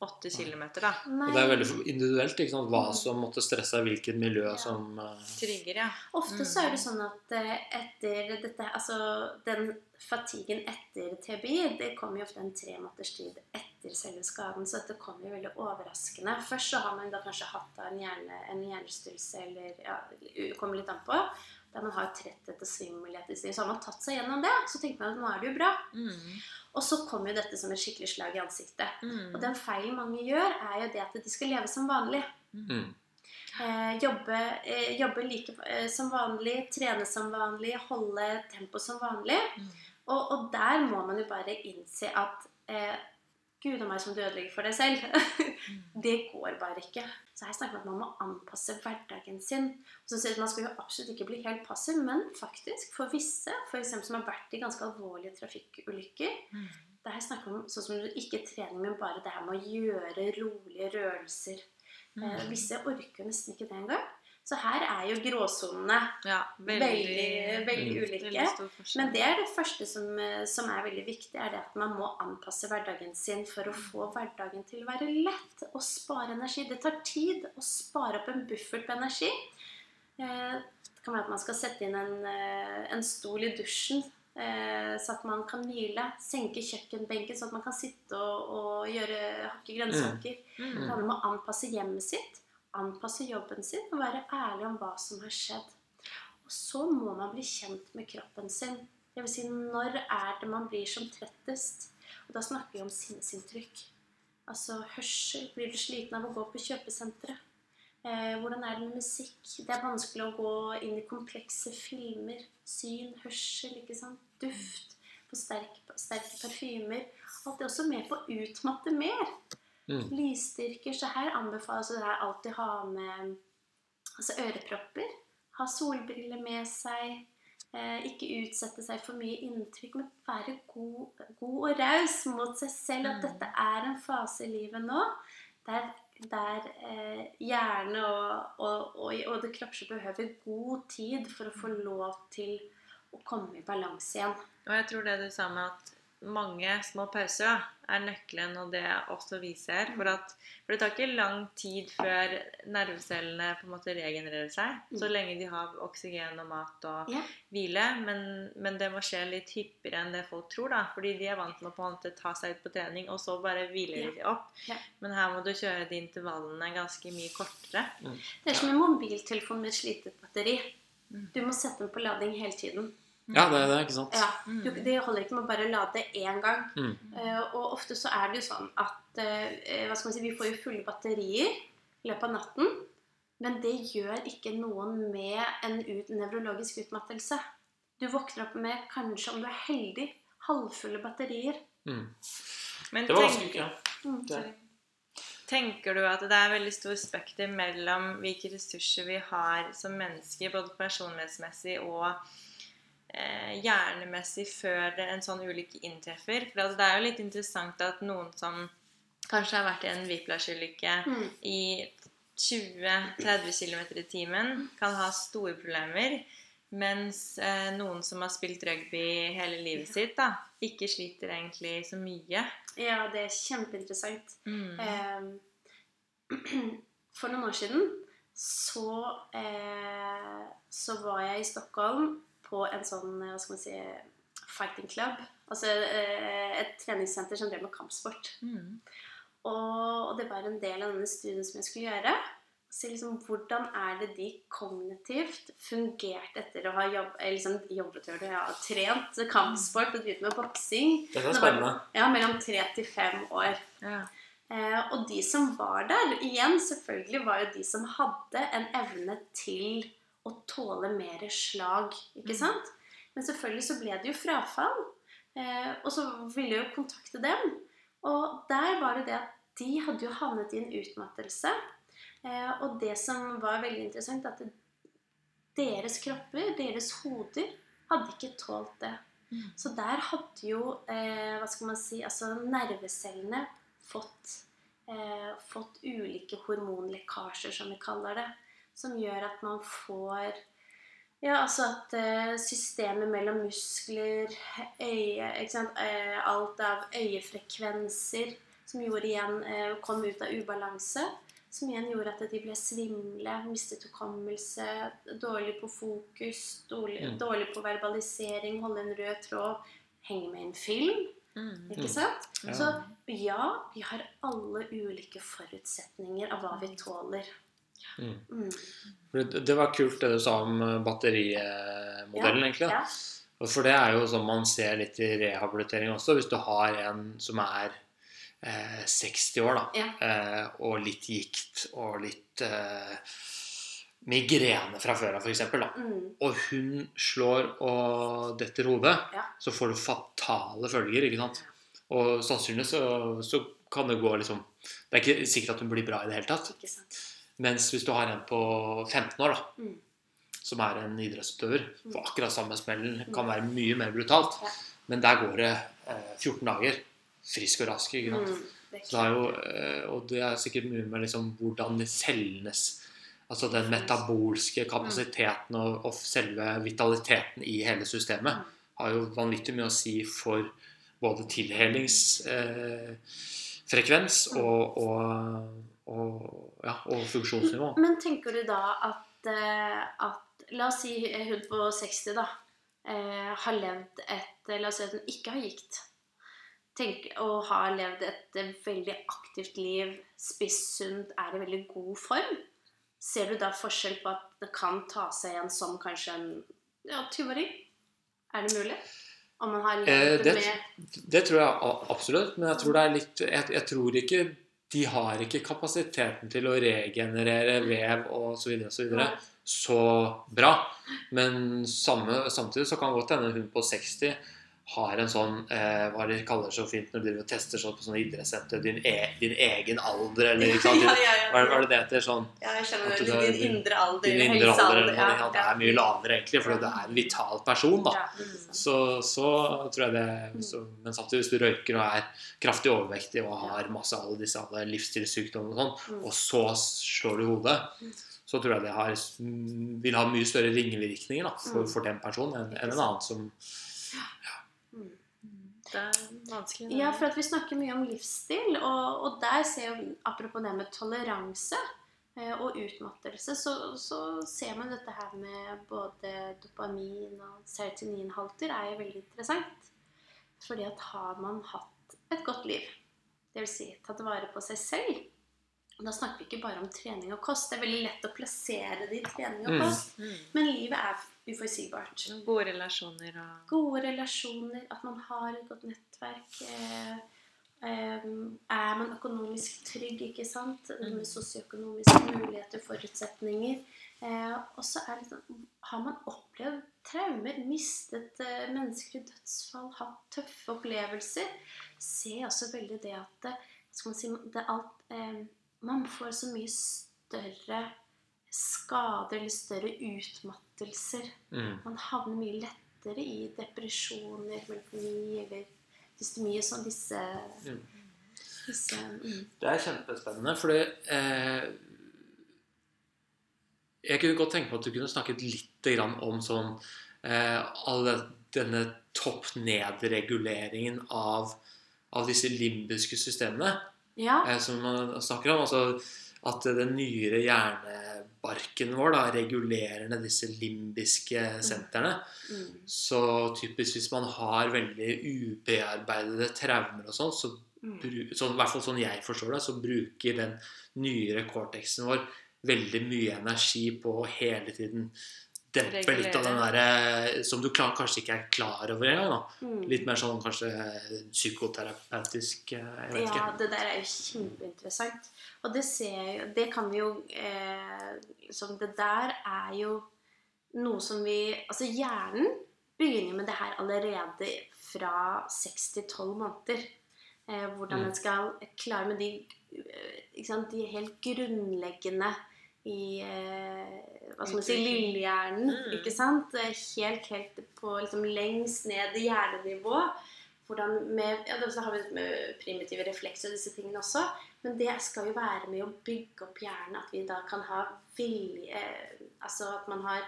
åtte kilometer, da. Og det er veldig individuelt ikke sant? hva Mm. som måtte stresse deg, hvilket miljø Ja. som uh... Trigger, ja. Ofte så Mm. er det sånn at eh, etter dette Altså den fatiguen etter TBI, det kommer jo ofte en tre måneders tid etter selve skaden, så dette kommer jo veldig overraskende. Først så har man da kanskje hatt en, hjerne, en hjernerystelse, eller ja, det kommer litt an på, der man har tretthet og svimmelhet, så har man tatt seg gjennom det, så tenker man at nå er det jo bra. Mm. Og så kommer jo dette som et skikkelig slag i ansiktet. Mm. Og den feilen mange gjør, er jo det at de skal leve som vanlig. mm. Eh, jobbe, eh, jobbe like eh, som vanlig, trene som vanlig, holde tempo som vanlig. Mm. Og, og der må man jo bare innse at eh, Gud og meg som dødelig for deg selv. det går bare ikke. Så her snakker vi om at man må anpasse hverdagen sin. Og så sier Man skal jo absolutt ikke bli helt passiv, men faktisk for visse, eksempel som har vært i ganske alvorlige trafikkulykker Mm. Det her snakker om sånn som ikke trening, men bare det her med å gjøre rolige rørelser. Eh, Mm. Visse orker nesten ikke det engang. Så her er jo gråsonene. Ja, Veldig- veldig veldig, ulike. veldig. Men det er det første som, eh, som er veldig viktig, er det at man må anpasse hverdagen sin for å få hverdagen til å være lett og spare energi. Det tar tid å spare opp en buffert på energi. Eh, Det kan være at man skal sette inn en, eh, en stol i dusjen, eh, så at man kan hvile. Senke kjøkkenbenken, så at man kan sitte og, og gjøre, hakke grønnsaker. Mm. Mm. handler om å anpasse hjemmet sitt, anpasse jobben sin og være ærlig om hva som har skjedd. Og så må man bli kjent med kroppen sin. Det vil si, når er det man blir som trettest? Og da snakker vi om sinnesinntrykk. Altså hørsel. Blir du sliten av å gå på kjøpesenteret? Eh, hvordan er det med musikk? Det er vanskelig å gå inn i komplekse filmer. Syn, hørsel, ikke sant? Duft. På sterke, sterke parfymer. Alt er også med på å utmatte mer Mm. lysstyrker. Så her anbefales det her alltid ha med altså ørepropper. Ha solbriller med seg. Eh, ikke utsette seg for mye inntrykk, men være god, god og raus mot seg selv. At Mm. dette er en fase i livet nå der, der eh, hjerne og, og, og, og det kroppslige behøver god tid for å få lov til å komme i balanse igjen. Og jeg tror det du sa med at mange små pauser er nøkkelen, og det også vi ser. For, at, for det tar ikke lang tid før nervecellene på en måte regenererer seg. Mm. Så lenge de har oksygen og mat og hvile. Men, men det må skje litt hyppigere enn det folk tror. da, Fordi de er vant med å på en måte ta seg ut på trening, og så bare hvile de opp. Men her må du kjøre de intervallene ganske mye kortere. Det er som en mobiltelefon med slitet batteri. Mm. Du må sette den på lading hele tiden. Ja, det er ikke sant? Ja, du, Det holder ikke med å bare lade én gang. Mm. Uh, og ofte så er det jo sånn at uh, hva skal man si, vi får jo fulle batterier i løpet av natten. Men det gjør ikke noen med en ut, nevrologisk utmattelse. Du våkner opp med kanskje, om du er heldig, halvfulle batterier. Mm. Men Det var vanskelig, ja. Mm. Det. Tenker du at det er veldig stor spekter mellom hvilke ressurser vi har som mennesker, både personlighetsmessig og eh, hjernemessig, før en sånn ulykke inntreffer? For altså, det er jo litt interessant at noen som kanskje har vært i en whiplash-ulykke Mm. i 20-30 km i timen, kan ha store problemer. Mens eh, noen som har spilt rugby hele livet sitt, da, ikke sliter egentlig så mye. Ja, det er kjempeinteressant. Mm. Eh, for noen år siden så, eh, så var jeg i Stockholm på en sånn, hva skal man si, fighting club. Altså eh, et treningssenter som drev med kampsport. Mm. Og, og det var en del av denne studien som jeg skulle gjøre. Se liksom, hvordan er det de kognitivt fungerte etter å ha jobb, eh, liksom, jobbet og ja, trent kampsport og drevet med boksing. Dette er Det var- spennende. Ja, mellom tre til fem år. Ja. Eh, og de som var der, igjen selvfølgelig, var jo de som hadde en evne til å tåle mer slag. Ikke sant? Men selvfølgelig så ble det jo frafall. Eh, og så ville jeg jo kontakte dem. Og der var det det at de hadde jo havnet i en utmattelse. Eh, og det som var veldig interessant, at deres kropper, deres hoder, hadde ikke tålt det. Så der hadde jo, eh, hva skal man si, altså nervecellene fått, eh, fått ulike hormonlekkasjer, som vi kaller det. Som gjør at man får Ja, altså at eh, systemet mellom muskler, øye ikke sant? Eh, Alt av øyefrekvenser som gjorde igjen eh, kom ut av ubalanse. Som igjen gjorde at de ble svimle, mistet hukommelse, dårlig på fokus, dårlig, Mm. dårlig på verbalisering, holde en rød tråd, henge med i en film. Mm. Ikke sant? Mm. Så ja, vi har alle ulike forutsetninger av hva vi tåler. Mm. Mm. Det, var kult det du sa om batterimodellen, ja, egentlig. Ja. For det er jo sånn man ser litt i rehabilitering også. Hvis du har en som er eh, 60 år, da, Ja. eh, og litt gikt og litt eh, migrene fra før av, f.eks., Mm. og hun slår og detter hodet, så får du fatale følger. ikke sant? Og sannsynligvis så, så kan det gå liksom Det er ikke sikkert at hun blir bra i det hele tatt. Ikke sant? Mens hvis du har en på 15 år, da, Mm. som er en idrettsutøver, får akkurat samme smellen, kan Mm. være mye mer brutalt. Ja. Men der går det eh, 14 dager. Frisk og rask. ikke sant? Mm. Det er det jo, eh, og det er sikkert mye med liksom hvordan cellenes Altså den metabolske kapasiteten og, og selve vitaliteten i hele systemet Mm. har jo vanvittig mye å si for både tilhelingsfrekvens eh, Mm. og, og, og, ja, og funksjonsnivå. Men tenker du da at, eh, at La oss si hun på 60 da eh, har levd et La oss si at hun ikke har gikt. Tenk, og har levd et eh, veldig aktivt liv, spissunt, er i veldig god form. Ser du da forskjell på at det kan ta seg igjen som kanskje en ja, 20-åring? Er det mulig? Om man har Eh, det- med Det tror jeg absolutt, men jeg tror det er litt Jeg, jeg tror ikke de har ikke kapasiteten til å regenerere vev og så videre, så videre så bra. Men samme, samtidig så kan godt hende hun på 60 har en sånn eh, Hva de kaller så fint når du tester sånn på sånne idrettssenter din, e, din egen alder, eller ikke sant? Ja, ja, ja. Hva hva er det det heter? Sånn Ja, jeg skjønner det. Din din- indre alder. din indre alder eller ja, sånt. Det er mye lavere, egentlig, for det er en vital person, da. Ja. Så, så tror jeg det så, Men samtidig, hvis du røyker og er kraftig overvektig og har masse alle disse alle livsstilssykdommer og sånn, og så slår du hodet, så tror jeg det har, vil ha mye større ringvirkninger da, for, for den personen enn en annen som Mm. Det er vanskelig. Ja, for at vi snakker mye om livsstil, og, og der ser jo Apropos det med toleranse eh, og utmattelse, så, så ser man dette her med både dopamin og serotoninhalter er jo veldig interessant. Fordi at har man hatt et godt liv, dvs. Si, tatt vare på seg selv og Da snakker vi ikke bare om trening og kost. Det er veldig lett å plassere det i trening og Mm. kost. Mm. Men livet er uforutsigbart Gode relasjoner og gode relasjoner, at man har et godt nettverk. Eh, eh, er man økonomisk trygg, ikke sant? Med sosioøkonomiske muligheter, forutsetninger. Eh, og så er sånn Har man opplevd traumer, mistet mennesker i dødsfall, hatt tøffe opplevelser, ser også veldig det at det, skal man si, det alt, Man får så mye større skader eller større utmattelser mm. man havner mye lettere i depresjoner, melatonin eller dystemi sånn disse, Mm. disse mm. Det er kjempespennende, fordi eh, Jeg kunne godt tenke meg at du kunne snakket litt grann om sånn eh, all denne topp-ned-reguleringen av, av disse limbiske systemene Ja. eh, som man snakker om. Altså at den nyere barken vår da, regulerer ned disse limbiske sentrene. Mm. Så typisk hvis man har veldig ubearbeidede traumer og sånn, så, Mm. sånn, i hvert fall sånn jeg forstår det, så bruker den nyere cortexen vår veldig mye energi på å hele tiden dempe litt av den derre som du klar, kanskje ikke er klar over engang. Mm. Litt mer sånn kanskje psykoterapeutisk eh, Jeg vet Ja, ikke. det der er jo kjempeinteressant. Og det ser jeg jo Det kan vi jo eh, Som Det der er jo noe som vi Altså hjernen begynner med det her allerede fra 6 til 12 måneder. Eh, hvordan Mm. en skal klare med de, eh, sant, de helt grunnleggende i eh, hva skal man si, lillehjernen. Mm. Ikke sant? Eh, Helt, helt på liksom, lengst ned i hjernenivå. Hvordan med, ja, det- så har vi med primitive reflekser og disse tingene også. Men det skal jo være med å bygge opp hjernen. At vi da kan ha vilje eh, Altså at man har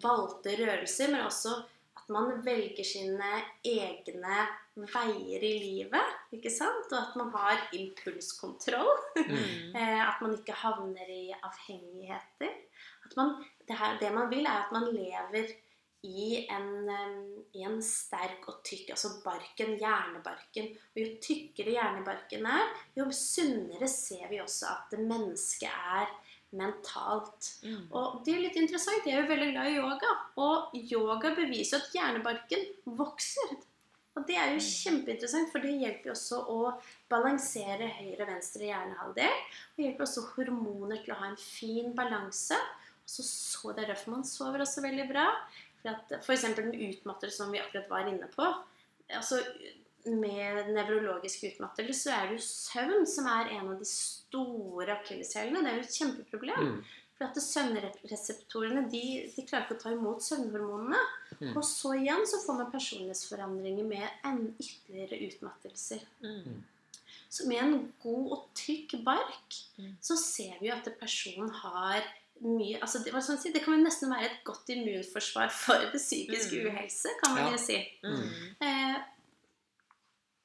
valgte rørelser, men også at man velger sine egne veier i livet. Ikke sant? Og at man har impulskontroll. Mm. Eh, at man ikke havner i avhengigheter. At man, det, her, det man vil, er at man lever i en, i en sterk og tykk Altså barken, hjernebarken. Og jo tykkere hjernebarken er, jo sunnere ser vi også at mennesket er mentalt. Mm. Og det er litt interessant. Jeg er jo veldig glad i yoga. Og yoga beviser at hjernebarken vokser. Og det er jo kjempeinteressant, for det hjelper jo også å balansere høyre og venstre hjernehalvdel. Og hjelper også hormoner til å ha en fin balanse. Og så, så Det er derfor man sover også veldig bra. For F.eks. den utmattelse, som vi akkurat var inne på. altså Med nevrologisk utmattelse så er det jo søvn som er en av de store akilleshælene. Det er jo et kjempeproblem. Mm. For at søvnreseptorene de, de klarer ikke å ta imot søvnhormonene. Mm. Og så igjen så får man personlighetsforandringer med en ytterligere utmattelser. Mm. Så med en god og tykk bark Mm. så ser vi jo at personen har mye altså det, sånn si, det kan jo nesten være et godt immunforsvar for det psykiske Mm. uhelse, kan man jo si. Mm. Eh,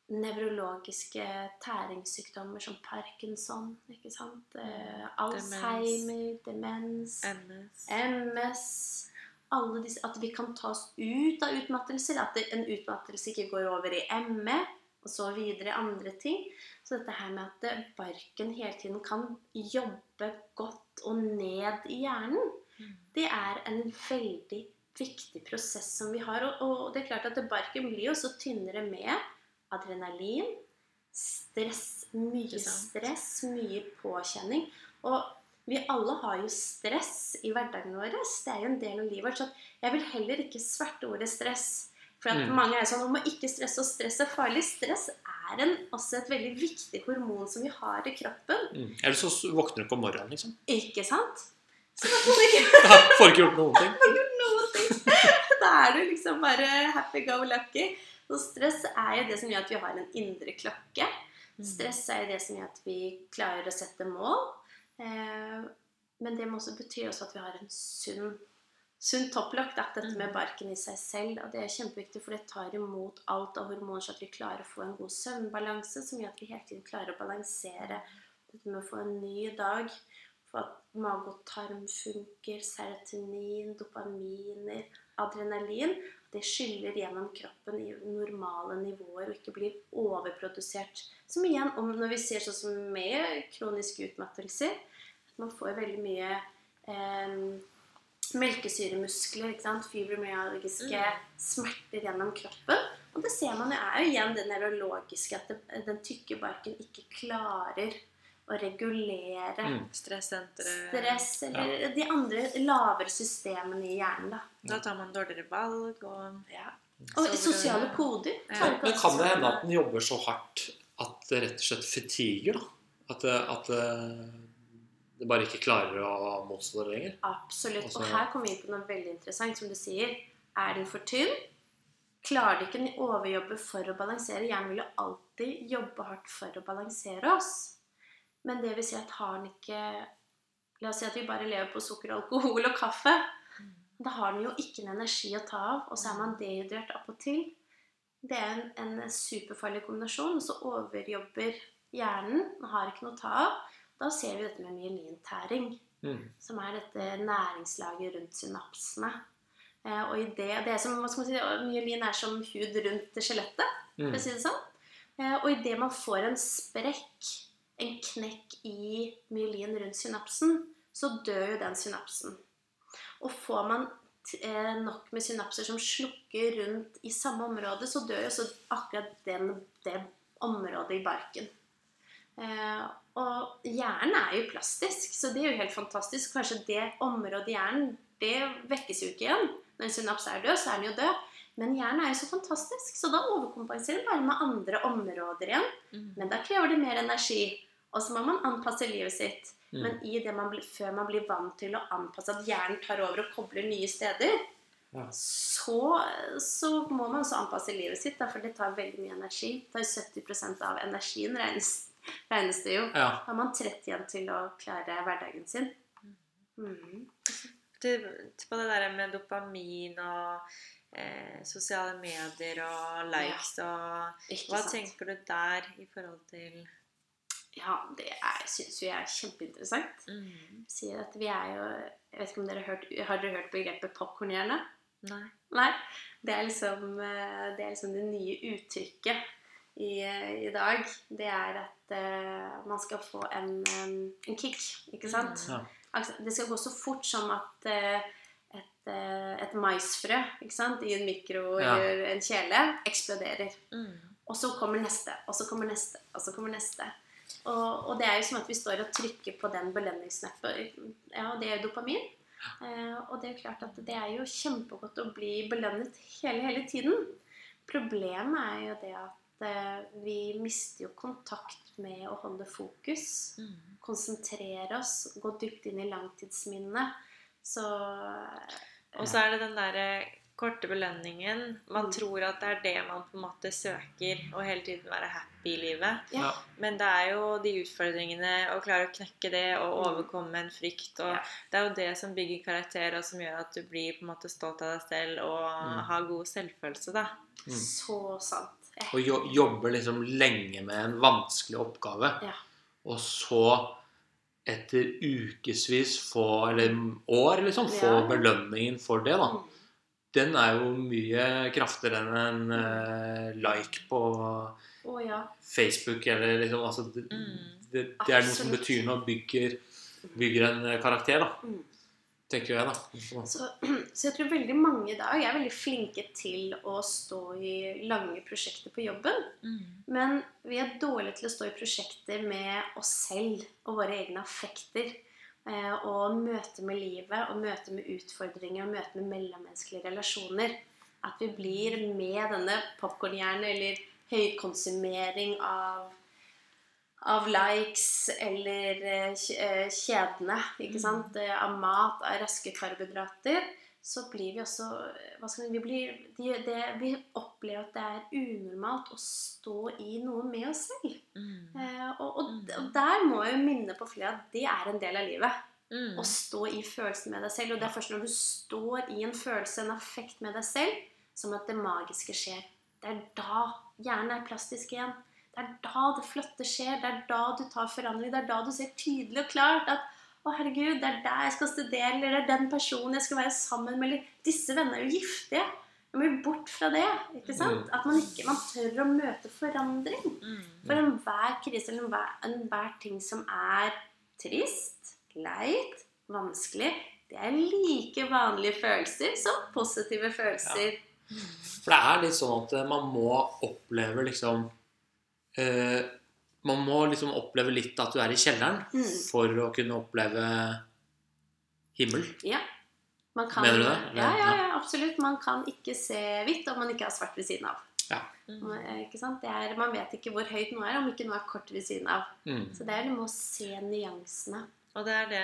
nevrologiske tæringssykdommer som parkinson, ikke sant? Eh, Alzheimer, demens, MS. MS alle disse, At vi kan ta oss ut av utmattelser. At en utmattelse ikke går over i ME og så videre andre ting. Så dette her med at barken hele tiden kan jobbe godt og ned i hjernen, Mm. det er en veldig viktig prosess som vi har. Og, og det er klart at barken blir jo så tynnere med adrenalin, stress, mye stress, mye påkjenning. Og vi alle har jo stress i hverdagen vår. Det er jo en del av livet vårt. Så jeg vil heller ikke sverte ordet stress. For at Mm. mange er sånn Man må ikke stresse, og stress er farlig. Stress er en, også et veldig viktig hormon som vi har i kroppen. Mm. Eller så våkner du ikke om morgenen, liksom. Ikke sant? Så da man ikke Får ikke gjort noen ting. gjort noen ting. Da er du liksom bare happy go lucky. Og stress er jo det som gjør at vi har en indre klokke. Mm. Stress er jo det som gjør at vi klarer å sette mål. Eh, men det må også betyr også at vi har en sunn, sunn topplokk. Dette Mm. med barken i seg selv. Og det er kjempeviktig, for det tar imot alt av hormoner, så at vi klarer å få en god søvnbalanse, som gjør at vi hele tiden klarer å balansere dette med å få en ny dag. For at mage og tarm funker, serotonin, dopaminer, adrenalin. Det skyller gjennom kroppen i normale nivåer og ikke blir overprodusert. Som igjen, om når vi ser sånn som med kroniske utmattelser, at man får veldig mye eh, melkesyremuskler, fibromyalgiske smerter gjennom kroppen. Og det ser man jo er jo igjen det nevrologiske, at den tykke barken ikke klarer å regulere Mm. Stressenteret. stress eller de andre lavere systemene i hjernen. da. Da tar man dårligere valg og Og sosiale koder. Ja. Men kan det hende at den jobber så hardt at det rett og slett fatiger? da? At, det- at det, det bare ikke klarer å motstå det lenger? Absolutt. Altså- Og her kommer vi inn på noe veldig interessant, som du sier. Er den for tynn? Klarer de ikke å overjobbe for å balansere? Hjernen vil jo alltid jobbe hardt for å balansere oss. Men det vil si at har den ikke La oss si at vi bare lever på sukker, alkohol og kaffe. Da har den jo ikke en energi å ta av, og så er man dehydrert opp og til. Det er en, en superfarlig kombinasjon. og Så overjobber hjernen den har ikke noe å ta av. Da ser vi dette med myelintæring. Mm. som er dette næringslaget rundt synapsene. Eh, og i det, det er som, hva skal man si, Myelin er som hud rundt skjelettet, Mm. for å si det sånn. Eh, og idet man får en sprekk, en knekk i myelin rundt synapsen, så dør jo den synapsen. Og får man eh, nok med synapser som slukker rundt i samme område, så dør jo også akkurat den, det området i barken. Eh, og hjernen er jo plastisk, så det er jo helt fantastisk. Kanskje det området i hjernen, det vekkes jo ikke igjen. Når en synaps er død, så er den jo død. Men hjernen er jo så fantastisk, så da overkompenserer den bare med andre områder igjen. Mm. Men da krever det mer energi. Og så må man anpasse livet sitt. Mm. Men i det man blir, før man blir vant til å anpasse at hjernen tar over og kobler nye steder, Ja. så, så må man også anpasse livet sitt, da, for det tar veldig mye energi. Det tar jo 70% av energien, regnes, regnes det jo. Ja. Da har man 30 igjen til å klare hverdagen sin. Mm. Til, til på det der med dopamin og eh, sosiale medier og likes og Ikke Hva sant? tenker du der i forhold til Ja, det syns jo jeg er kjempeinteressant. mm. Sier at vi er jo Jeg vet ikke om dere har hørt, har dere hørt begrepet popkornhjerne? Nei. Nei. Det er liksom eh, det, er liksom det nye uttrykket i, eh, i dag. Det er at uh, man skal få en, um, en kick, ikke sant? Ja. Altså, Det skal gå så fort som at uh, et, uh, et maisfrø ikke sant? i en mikro Ja. en kjele eksploderer. Mm. Og så kommer neste, og så kommer neste, og så kommer neste. Og, og det er jo som at vi står og trykker på den belønningsknappen. Ja, og det er jo dopamin. Eh, og det er jo klart at det er jo kjempegodt å bli belønnet hele, hele tiden. Problemet er jo det at eh, vi mister jo kontakt med å holde fokus. Mm. Konsentrere oss, gå dypt inn i langtidsminnet. Så Og så er det den derre korte belønningen. Man Mm. tror at det er det man på en måte søker, og hele tiden være happy i livet. Ja. Men det er jo de utfordringene, å klare å knekke det og Mm. overkomme en frykt. Og Ja. Det er jo det som bygger karakter, og som gjør at du blir på en måte stolt av deg selv og Mm. har god selvfølelse. da. Mm. så sant. Og jo, jobbe liksom lenge med en vanskelig oppgave. Ja. Og så etter ukevis få, eller år, liksom, få Ja. belønningen for det, da. Mm. Den er jo mye kraftigere enn en eh, like på oh, ja. Facebook eller liksom altså, det, Mm. det, det er noe som betyr noe, bygger, bygger en eh, karakter, da. Mm. Tenker jeg, da. Så, Så, så jeg tror veldig mange i dag er veldig flinke til å stå i lange prosjekter på jobben. Mm. Men vi er dårlige til å stå i prosjekter med oss selv og våre egne affekter. Eh, og møte med livet og møte med utfordringer og møte med mellommenneskelige relasjoner. At vi blir med denne popkornhjernen eller høykonsumering av av likes eller eh, eh, kjedene ikke sant? Eh, av mat, av raske karbohydrater, så blir vi også hva skal vi, vi, blir, de, det, vi opplever at det er unormalt å stå i noe med oss selv. Mm. Eh, og, og, og der må jeg jo minne på flere at det er en del av livet. Mm. Å stå i følelsen med deg selv. Og det er først når du står i en følelse, en affekt med deg selv, som at det magiske skjer. Det er da hjernen er plastisk igjen. Det er da det flotte skjer. Det er da du tar forandring. Det er da du ser tydelig og klart at å herregud, det er der jeg skal studere, eller det er den personen jeg skal være sammen med, eller disse vennene er jo giftige. Jeg må jo bort fra det. ikke sant? At man ikke man tør å møte forandring. Mm. For enhver krise eller enhver, enhver ting som er trist, leit, vanskelig, det er like vanlige følelser som positive følelser. For det er litt sånn at man må oppleve liksom eh, Man må liksom oppleve litt at du er i kjelleren Mm. for å kunne oppleve himmel. Ja. Man kan, Mener du det? Ja, ja, ja, absolutt. Man kan ikke se hvitt om man ikke har svart ved siden av. Mm. Ikke sant? Det er, man vet ikke hvor høyt noe er om ikke noe er kort ved siden av. Mm. Så det er det med å se nyansene. Og det er det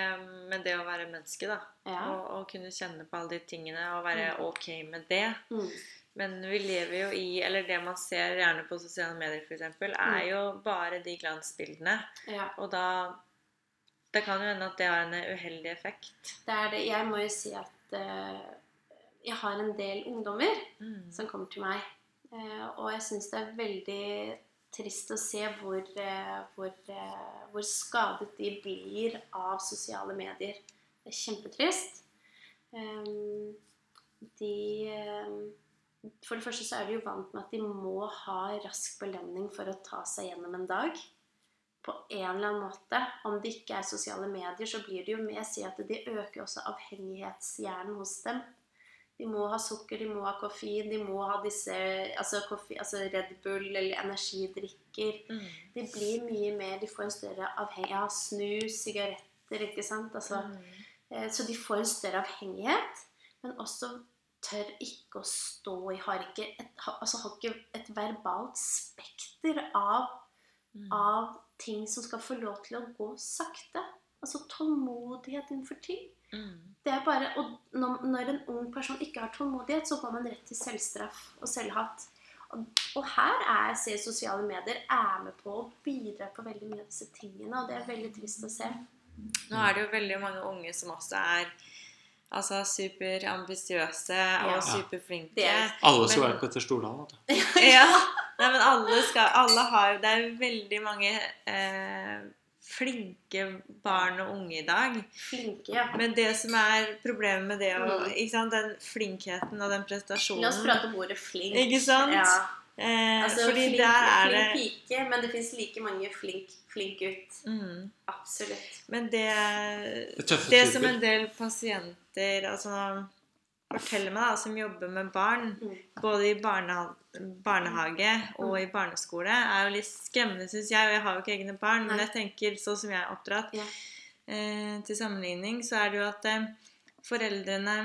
med det å være menneske, da. Ja. Og, og kunne kjenne på alle de tingene og være ok med det. Mm. Men vi lever jo i Eller det man ser gjerne på sosiale medier, f.eks., er Mm. jo bare de glansbildene. ja. Og da Det kan jo hende at det har en uheldig effekt. Det er det. Jeg må jo si at uh, jeg har en del ungdommer Mm. som kommer til meg. Uh, og jeg syns det er veldig trist å se hvor, uh, hvor, hvor skadet de blir av sosiale medier. Det er kjempetrist. Um, de For det første så er de jo vant med at de må ha rask belønning for å ta seg gjennom en dag. På en eller annen måte. Om det ikke er sosiale medier, så blir det jo med si at de øker også avhengighetshjernen hos dem. De må ha sukker, de må ha koffein, de må ha disse altså, koffe, altså Red Bull eller energidrikker. Mm. De blir mye mer De får en større avhengighet av snus, sigaretter, ikke sant? Altså, Mm. eh, så de får en større avhengighet, men også tør ikke å stå i Har ikke et, altså, har ikke et verbalt spekter av, Mm. av ting som skal få lov til å gå sakte. Altså tålmodighet innenfor ting. Mm. Det er bare, og når, når en ung person ikke har tålmodighet, så går man rett til selvstraff og selvhat. Og, og her er, ser sosiale medier er med på å bidra på veldig mye av disse tingene, og det er veldig trist å se. Nå er det jo veldig mange unge som også er altså superambisiøse Ja. og superflinke. Det er- Alle skal Men- være Petter Stordalen. vet du. ja. Nei, men alle skal Alle har jo Det er veldig mange eh, flinke barn og unge i dag. Flinke, ja. Men det som er problemet med det og, Mm. ikke sant, Den flinkheten og den prestasjonen La oss prate om ordet flink. Ikke sant? Ja. Eh, Altså, Fordi flink, der er flink det pike, men det fins like mange flink, flink gutt. mm. Absolutt. Men det, Det tøffe det som en del pasienter altså, forteller meg, da, som jobber med barn, Mm. både i barneha barnehage og i barneskole, er jo litt skremmende, syns jeg. Og jeg har jo ikke egne barn, men jeg tenker sånn som jeg er oppdratt. Ja. Eh, til sammenligning så er det jo at eh, foreldrene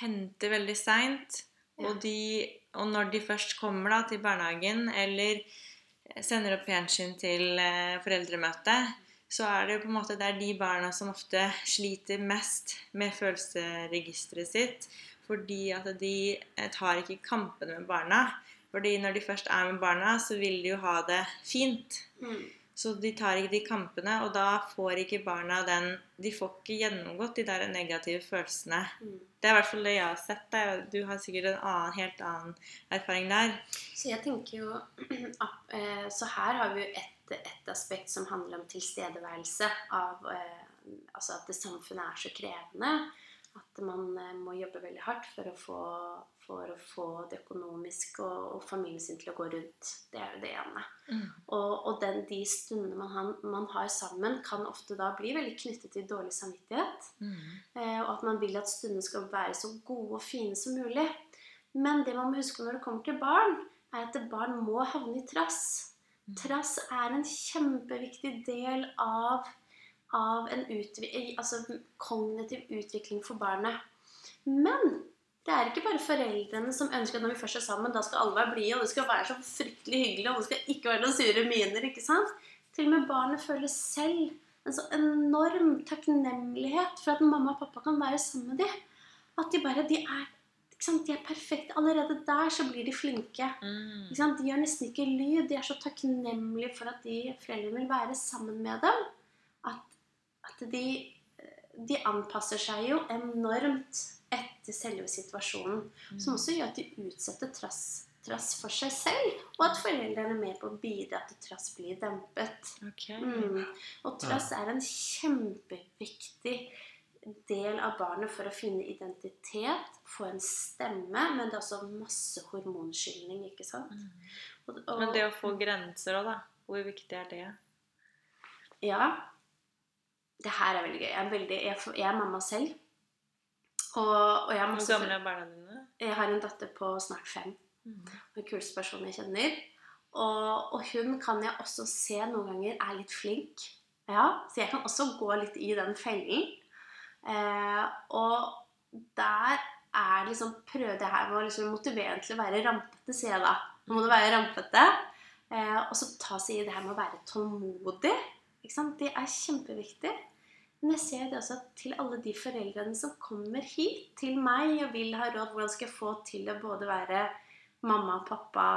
henter veldig seint. Og, de- og når de først kommer da til barnehagen, eller sender opp fjernsyn til eh, foreldremøte, så er det på en måte det er de barna som ofte sliter mest med følelsesregisteret sitt. Fordi at de eh, tar ikke kampene med barna. Fordi når de først er med barna, så vil de jo ha det fint. Mm. Så de tar ikke de kampene, og da får ikke barna den De får ikke gjennomgått de der negative følelsene. Mm. Det er i hvert fall det jeg har sett. Da. Du har sikkert en annen, helt annen erfaring der. Så jeg tenker jo eh, Så her har vi jo et, et aspekt som handler om tilstedeværelse av eh, Altså at det samfunnet er så krevende. At man eh, må jobbe veldig hardt for å få, for å få det økonomiske og, og familien sin til å gå rundt. Det er jo det ene. Og, og den, de stundene man, man har sammen, kan ofte da bli veldig knyttet til dårlig samvittighet. Eh, og at man vil at stundene skal være så gode og fine som mulig. Men det man må huske når det kommer til barn, er at barn må havne i trass. Trass er en kjempeviktig del av, av en utvi altså kognitiv utvikling for barnet. Men det er ikke bare foreldrene som ønsker at når vi først er sammen, da skal alle være blide, og det skal være så fryktelig hyggelig, og det skal ikke være noen sure miner. ikke sant? Til og med barnet føler selv en så enorm takknemlighet for at mamma og pappa kan være sammen med dem. At de bare de er? De er perfekte. Allerede der så blir de flinke. Mm. De gjør nesten ikke lyd. De er så takknemlige for at de foreldrene vil være sammen med dem. At, at de, de anpasser seg jo enormt etter selve situasjonen. Som også gjør at de utsetter trass, trass for seg selv. Og at foreldrene er med på å bidra til at trass blir dempet. Okay. Mm. Og trass er en kjempeviktig del av barnet for å finne identitet, få en stemme, men det er også masse hormonskyldning, ikke sant? Og, og, Men det å få grenser òg, da. Hvor viktig er det? Ja. Det her er veldig gøy. Jeg er, veldig, jeg, jeg er mamma selv. Og, og jeg, har Hvor gamle er barna dine? jeg har en datter på snart fem. Mm. Den kuleste personen jeg kjenner. Og, og hun kan jeg også se noen ganger er litt flink. Ja, Så jeg kan også gå litt i den fellen. Eh, og der er liksom Prøvde jeg her med å liksom motivere til å være rampete, sier jeg da. Nå må du være rampete. Eh, og så ta seg i det her med å være tålmodig. Det er kjempeviktig. Men jeg ser det også til alle de foreldrene som kommer hit til meg og vil ha råd. Hvordan skal jeg få til å både være mamma og pappa,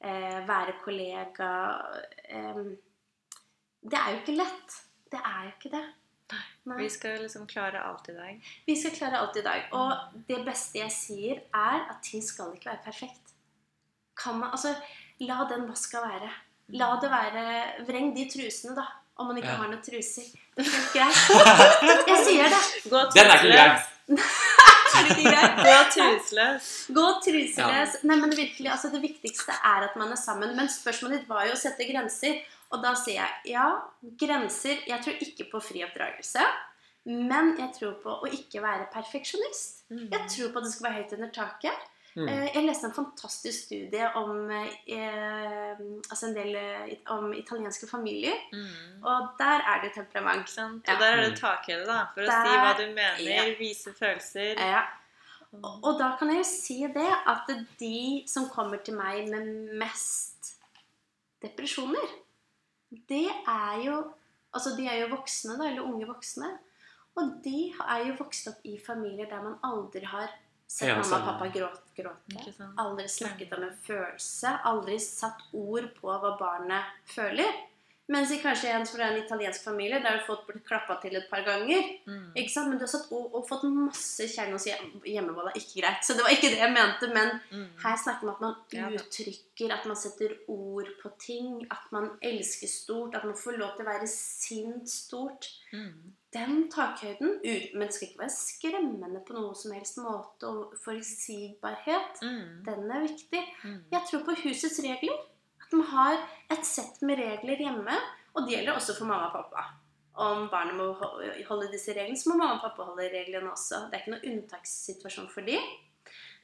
eh, være kollega eh, Det er jo ikke lett. Det er jo ikke det. Nei. Vi skal liksom klare alt i dag. Vi skal klare alt i dag. Og det beste jeg sier, er at ting skal ikke være perfekt. kan man Altså, la den vaska være. La det være Vreng de trusene, da. Om man ikke Ja. har noen truser. Det er ikke greit. Jeg sier det. Gå Den er ikke grei. Er det ikke greit? Gå truseløs. Gå truseløs. Nei, men virkelig, altså Det viktigste er at man er sammen. Men spørsmålet ditt var jo å sette grenser. Og da sier jeg ja, grenser Jeg tror ikke på fri oppdragelse. Men jeg tror på å ikke være perfeksjonist. Mm. Jeg tror på at det skal være høyt under taket. Mm. Eh, Jeg leste en fantastisk studie om, eh, altså en del eh, om italienske familier. Mm. Og der er det temperament. Ikke? Ja. Og der er det takhelle, da. For å si hva du mener, ja. vise følelser. Ja. Og, og da kan jeg jo si det at de som kommer til meg med mest depresjoner, det er jo Altså, de er jo voksne, da, eller unge voksne. Og de er jo vokst opp i familier der man aldri har sett Ja, mamma og pappa gråte. gråte. Aldri snakket om en følelse. Aldri satt ord på hva barnet føler. Mens i kanskje en fra en italiensk familie der har du fått blitt klappa til et par ganger. Mm. Ikke sant? Men du har satt ord og fått masse kjerne og sier hjemmevold er ikke greit. Så det var ikke det jeg mente. Men Mm. her snakker vi om at man uttrykker, at man setter ord på ting. At man elsker stort. At man får lov til å være sint stort. Mm. Den takhøyden, ut- men det skal ikke være skremmende på noe som helst måte. Og forutsigbarhet, Mm. den er viktig. Mm. Jeg tror på husets regler. At man har et sett med regler hjemme. Og det gjelder også for mamma og pappa. Om barnet må holde disse reglene, så må mamma og pappa holde reglene også. Det er ikke noen unntakssituasjon for dem.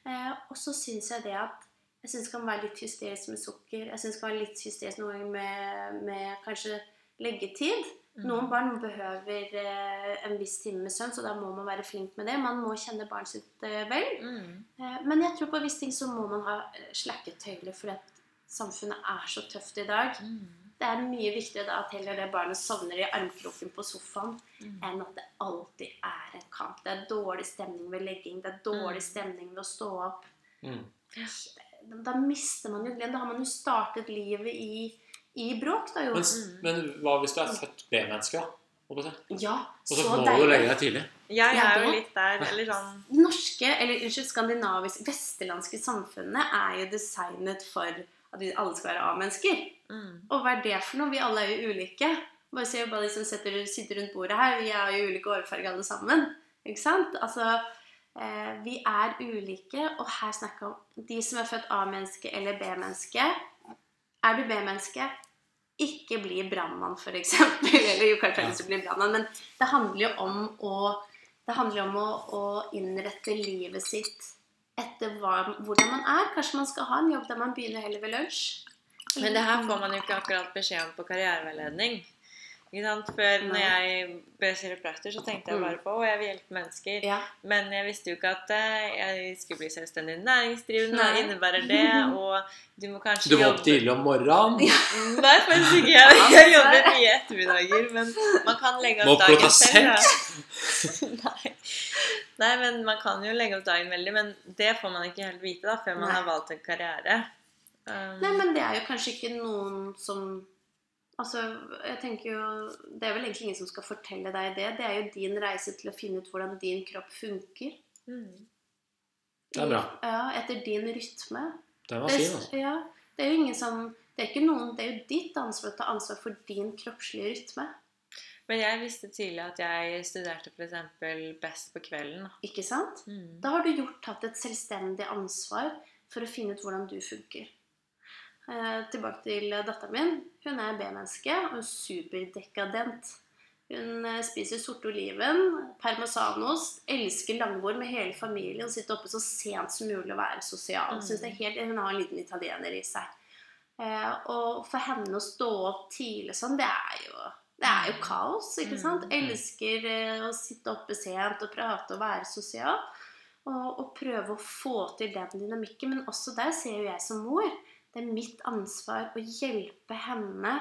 Eh, og så syns jeg det at jeg synes det kan være litt hysterisk med sukker. Jeg syns det kan være litt hysterisk noen ganger med, med kanskje leggetid. Mm. Noen barn behøver eh, en viss time med søvn, så da må man være flink med det. Man må kjenne barnet sitt eh, vel. Mm. Eh, Men jeg tror på visse ting så må man ha slakket tøyler, for at samfunnet er så tøft i dag. Mm. Det er mye viktigere da at heller det barnet sovner i armkroken på sofaen, Mm. enn at det alltid er en kamp. Det er dårlig stemning ved legging, det er dårlig Mm. stemning ved å stå opp. Mm. Da mister man jo gleden. Da har man jo startet livet i, i bråk, da jo. Men, men hva hvis du er født B-menneske, da? På? Ja, Og så så må du legge deg tidlig. Ja, Jeg er jo litt der. Eller sånn Norske, eller unnskyld, skandinaviske, vesterlandske samfunnet er jo designet for at vi alle skal være A-mennesker. mm. Og hva er det for noe? Vi alle er jo ulike. Bare se bare de som setter, sitter rundt bordet her. Vi er jo ulike årfarger alle sammen. Ikke sant? Altså, eh, vi er ulike, og her snakker vi om de som er født A-menneske eller B-menneske. Er du B-menneske, ikke bli brannmann, f.eks. Eller jo, kanskje ikke bli brannmann, men det handler jo om å det handler jo om å, å innrette livet sitt etter hva, hvordan man er. Kanskje man skal ha en jobb der man begynner heller ved lunsj. Men det her får man jo ikke akkurat beskjed om på karriereveiledning. Ikke sant? Før når jeg ble kiropraktor, så tenkte jeg bare på å, jeg vil hjelpe mennesker. Ja. Men jeg visste jo ikke at eh, jeg skulle bli selvstendig næringsdrivende. Hva Nei. innebærer det? Og du må kanskje Du var opp tidlig om morgenen. Nei, faktisk ikke. Jeg, jeg jobber mye ettermiddager, men man kan legge opp dagen selv. Nei. Nei, men man kan jo legge opp dagen veldig, men det får man ikke helt vite da, før man Nei. har valgt en karriere. Um, Nei, men det er jo kanskje ikke noen som Altså, jeg tenker jo Det er vel egentlig ingen som skal fortelle deg det. Det er jo din reise til å finne ut hvordan din kropp funker. mm. Det er bra. Ja, etter din rytme. Det fin, er, altså. ja, det er jo ingen som Det er ikke noen Det er jo ditt ansvar å ta ansvar for din kroppslige rytme. Men jeg visste tidlig at jeg studerte f.eks. best på kvelden. Ikke sant? Mm. Da har du gjort tatt et selvstendig ansvar for å finne ut hvordan du funker. Eh, tilbake til datteren min. Hun er B-menneske og superdekadent. Hun eh, spiser sorte oliven, parmesanost, elsker langbord med hele familien, sitter oppe så sent som mulig og være sosial. Mm. Er helt, hun har en liten italiener i seg. Eh, og for henne å stå opp tidlig sånn, det er jo det er jo kaos, ikke sant? Mm. Elsker eh, å sitte oppe sent og prate og være sosial. Og, og prøve å få til den dynamikken. Men også der ser jo jeg som mor. Det er mitt ansvar å hjelpe henne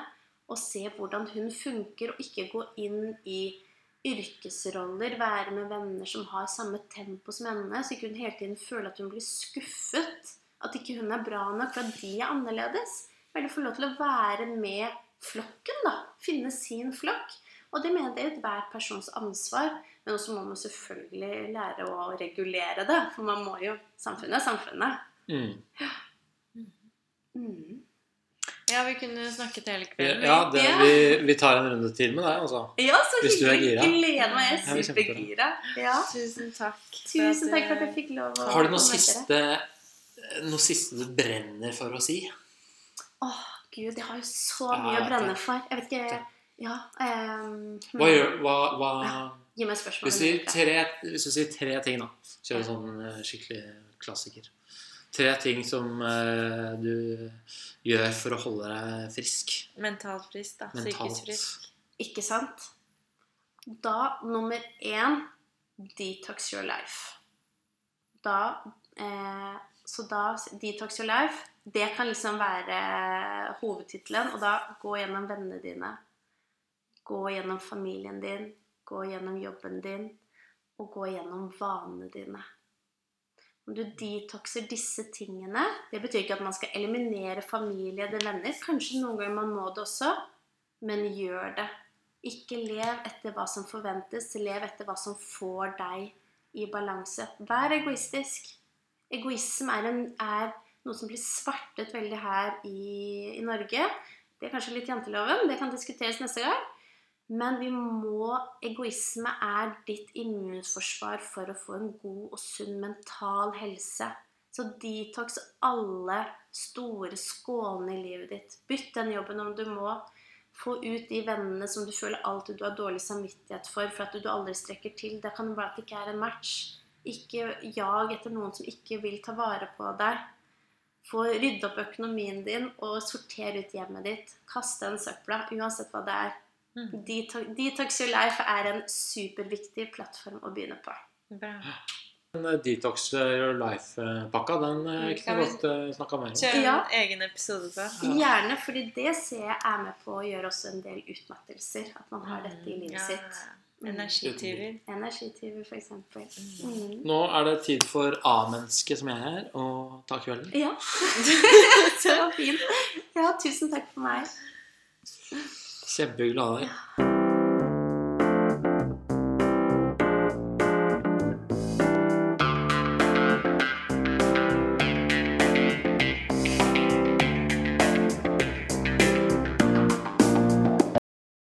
å se hvordan hun funker, og ikke gå inn i yrkesroller, være med venner som har samme tempo som henne, så ikke hun hele tiden føler at hun blir skuffet. At ikke hun er bra nok, for at de er annerledes. Eller få lov til å være med flokken, da. Finne sin flokk. Og det mener jeg det er ethver persons ansvar. Men også må man selvfølgelig lære å regulere det. For man må jo Samfunnet er samfunnet. Mm. Mm. Ja, vi kunne snakket hele kvelden. ja det, Ja. vi, vi tar en runde til med deg, altså. Ja, så Hvis du er gira. Gleder meg. Jeg er er supergira. Ja. Tusen takk. Tusen takk for at jeg fikk lov å Har du noe siste, noe siste du brenner for å si? Åh, gud, jeg har jo så mye ja, å brenne for. Jeg vet ikke Ja. Um, Hva gjør hva, hva Gi meg spørsmål. hvis, du sier tre, hvis du sier tre ting, da Kjør sånn eh, skikkelig klassiker. Tre ting som uh, du gjør for å holde deg frisk. Mentalt frisk, da. Psykisk frisk. Ikke sant? Da, nummer én Detox your life. Da eh, Så da Detox your life, det kan liksom være hovedtittelen. Og da gå gjennom vennene dine. Gå gjennom familien din. Gå gjennom jobben din. Og gå gjennom vanene dine. Når du detoxer disse tingene Det betyr ikke at man skal eliminere familie eller venner. Kanskje noen ganger man må det også, men gjør det. Ikke lev etter hva som forventes, lev etter hva som får deg i balanse. Vær egoistisk. Egoisme er, en, er noe som blir svartet veldig her i, i Norge. Det er kanskje litt janteloven, det kan diskuteres neste gang. Men vi må Egoisme er ditt immunforsvar for å få en god og sunn mental helse. Så detox alle store skålene i livet ditt. Bytt den jobben om du må. Få ut de vennene som du føler alltid du har dårlig samvittighet for, for at du aldri strekker til. Det kan være at det ikke er en match. Ikke jag etter noen som ikke vil ta vare på deg. Få rydde opp økonomien din og sortere ut hjemmet ditt. Kaste den søpla, uansett hva det er. Mm. Detox, Detox Your Life er en superviktig plattform å begynne på. Bra. Den eh, Detox Your Life-pakka, den eh, Mm, kunne kan vi vi- godt uh, snakka mer om. En Ja. egen episode på. Ja. Gjerne, fordi det ser jeg er med på å gjøre også en del utmattelser. At man har dette i livet Ja, sitt. Energityver. Energityver, for eksempel. Mm. Nå er det tid for A-mennesket, som jeg er, å ta kvelden. Ja. det var fint. Ja, tusen takk for meg. Kjempehyggelig å ha deg.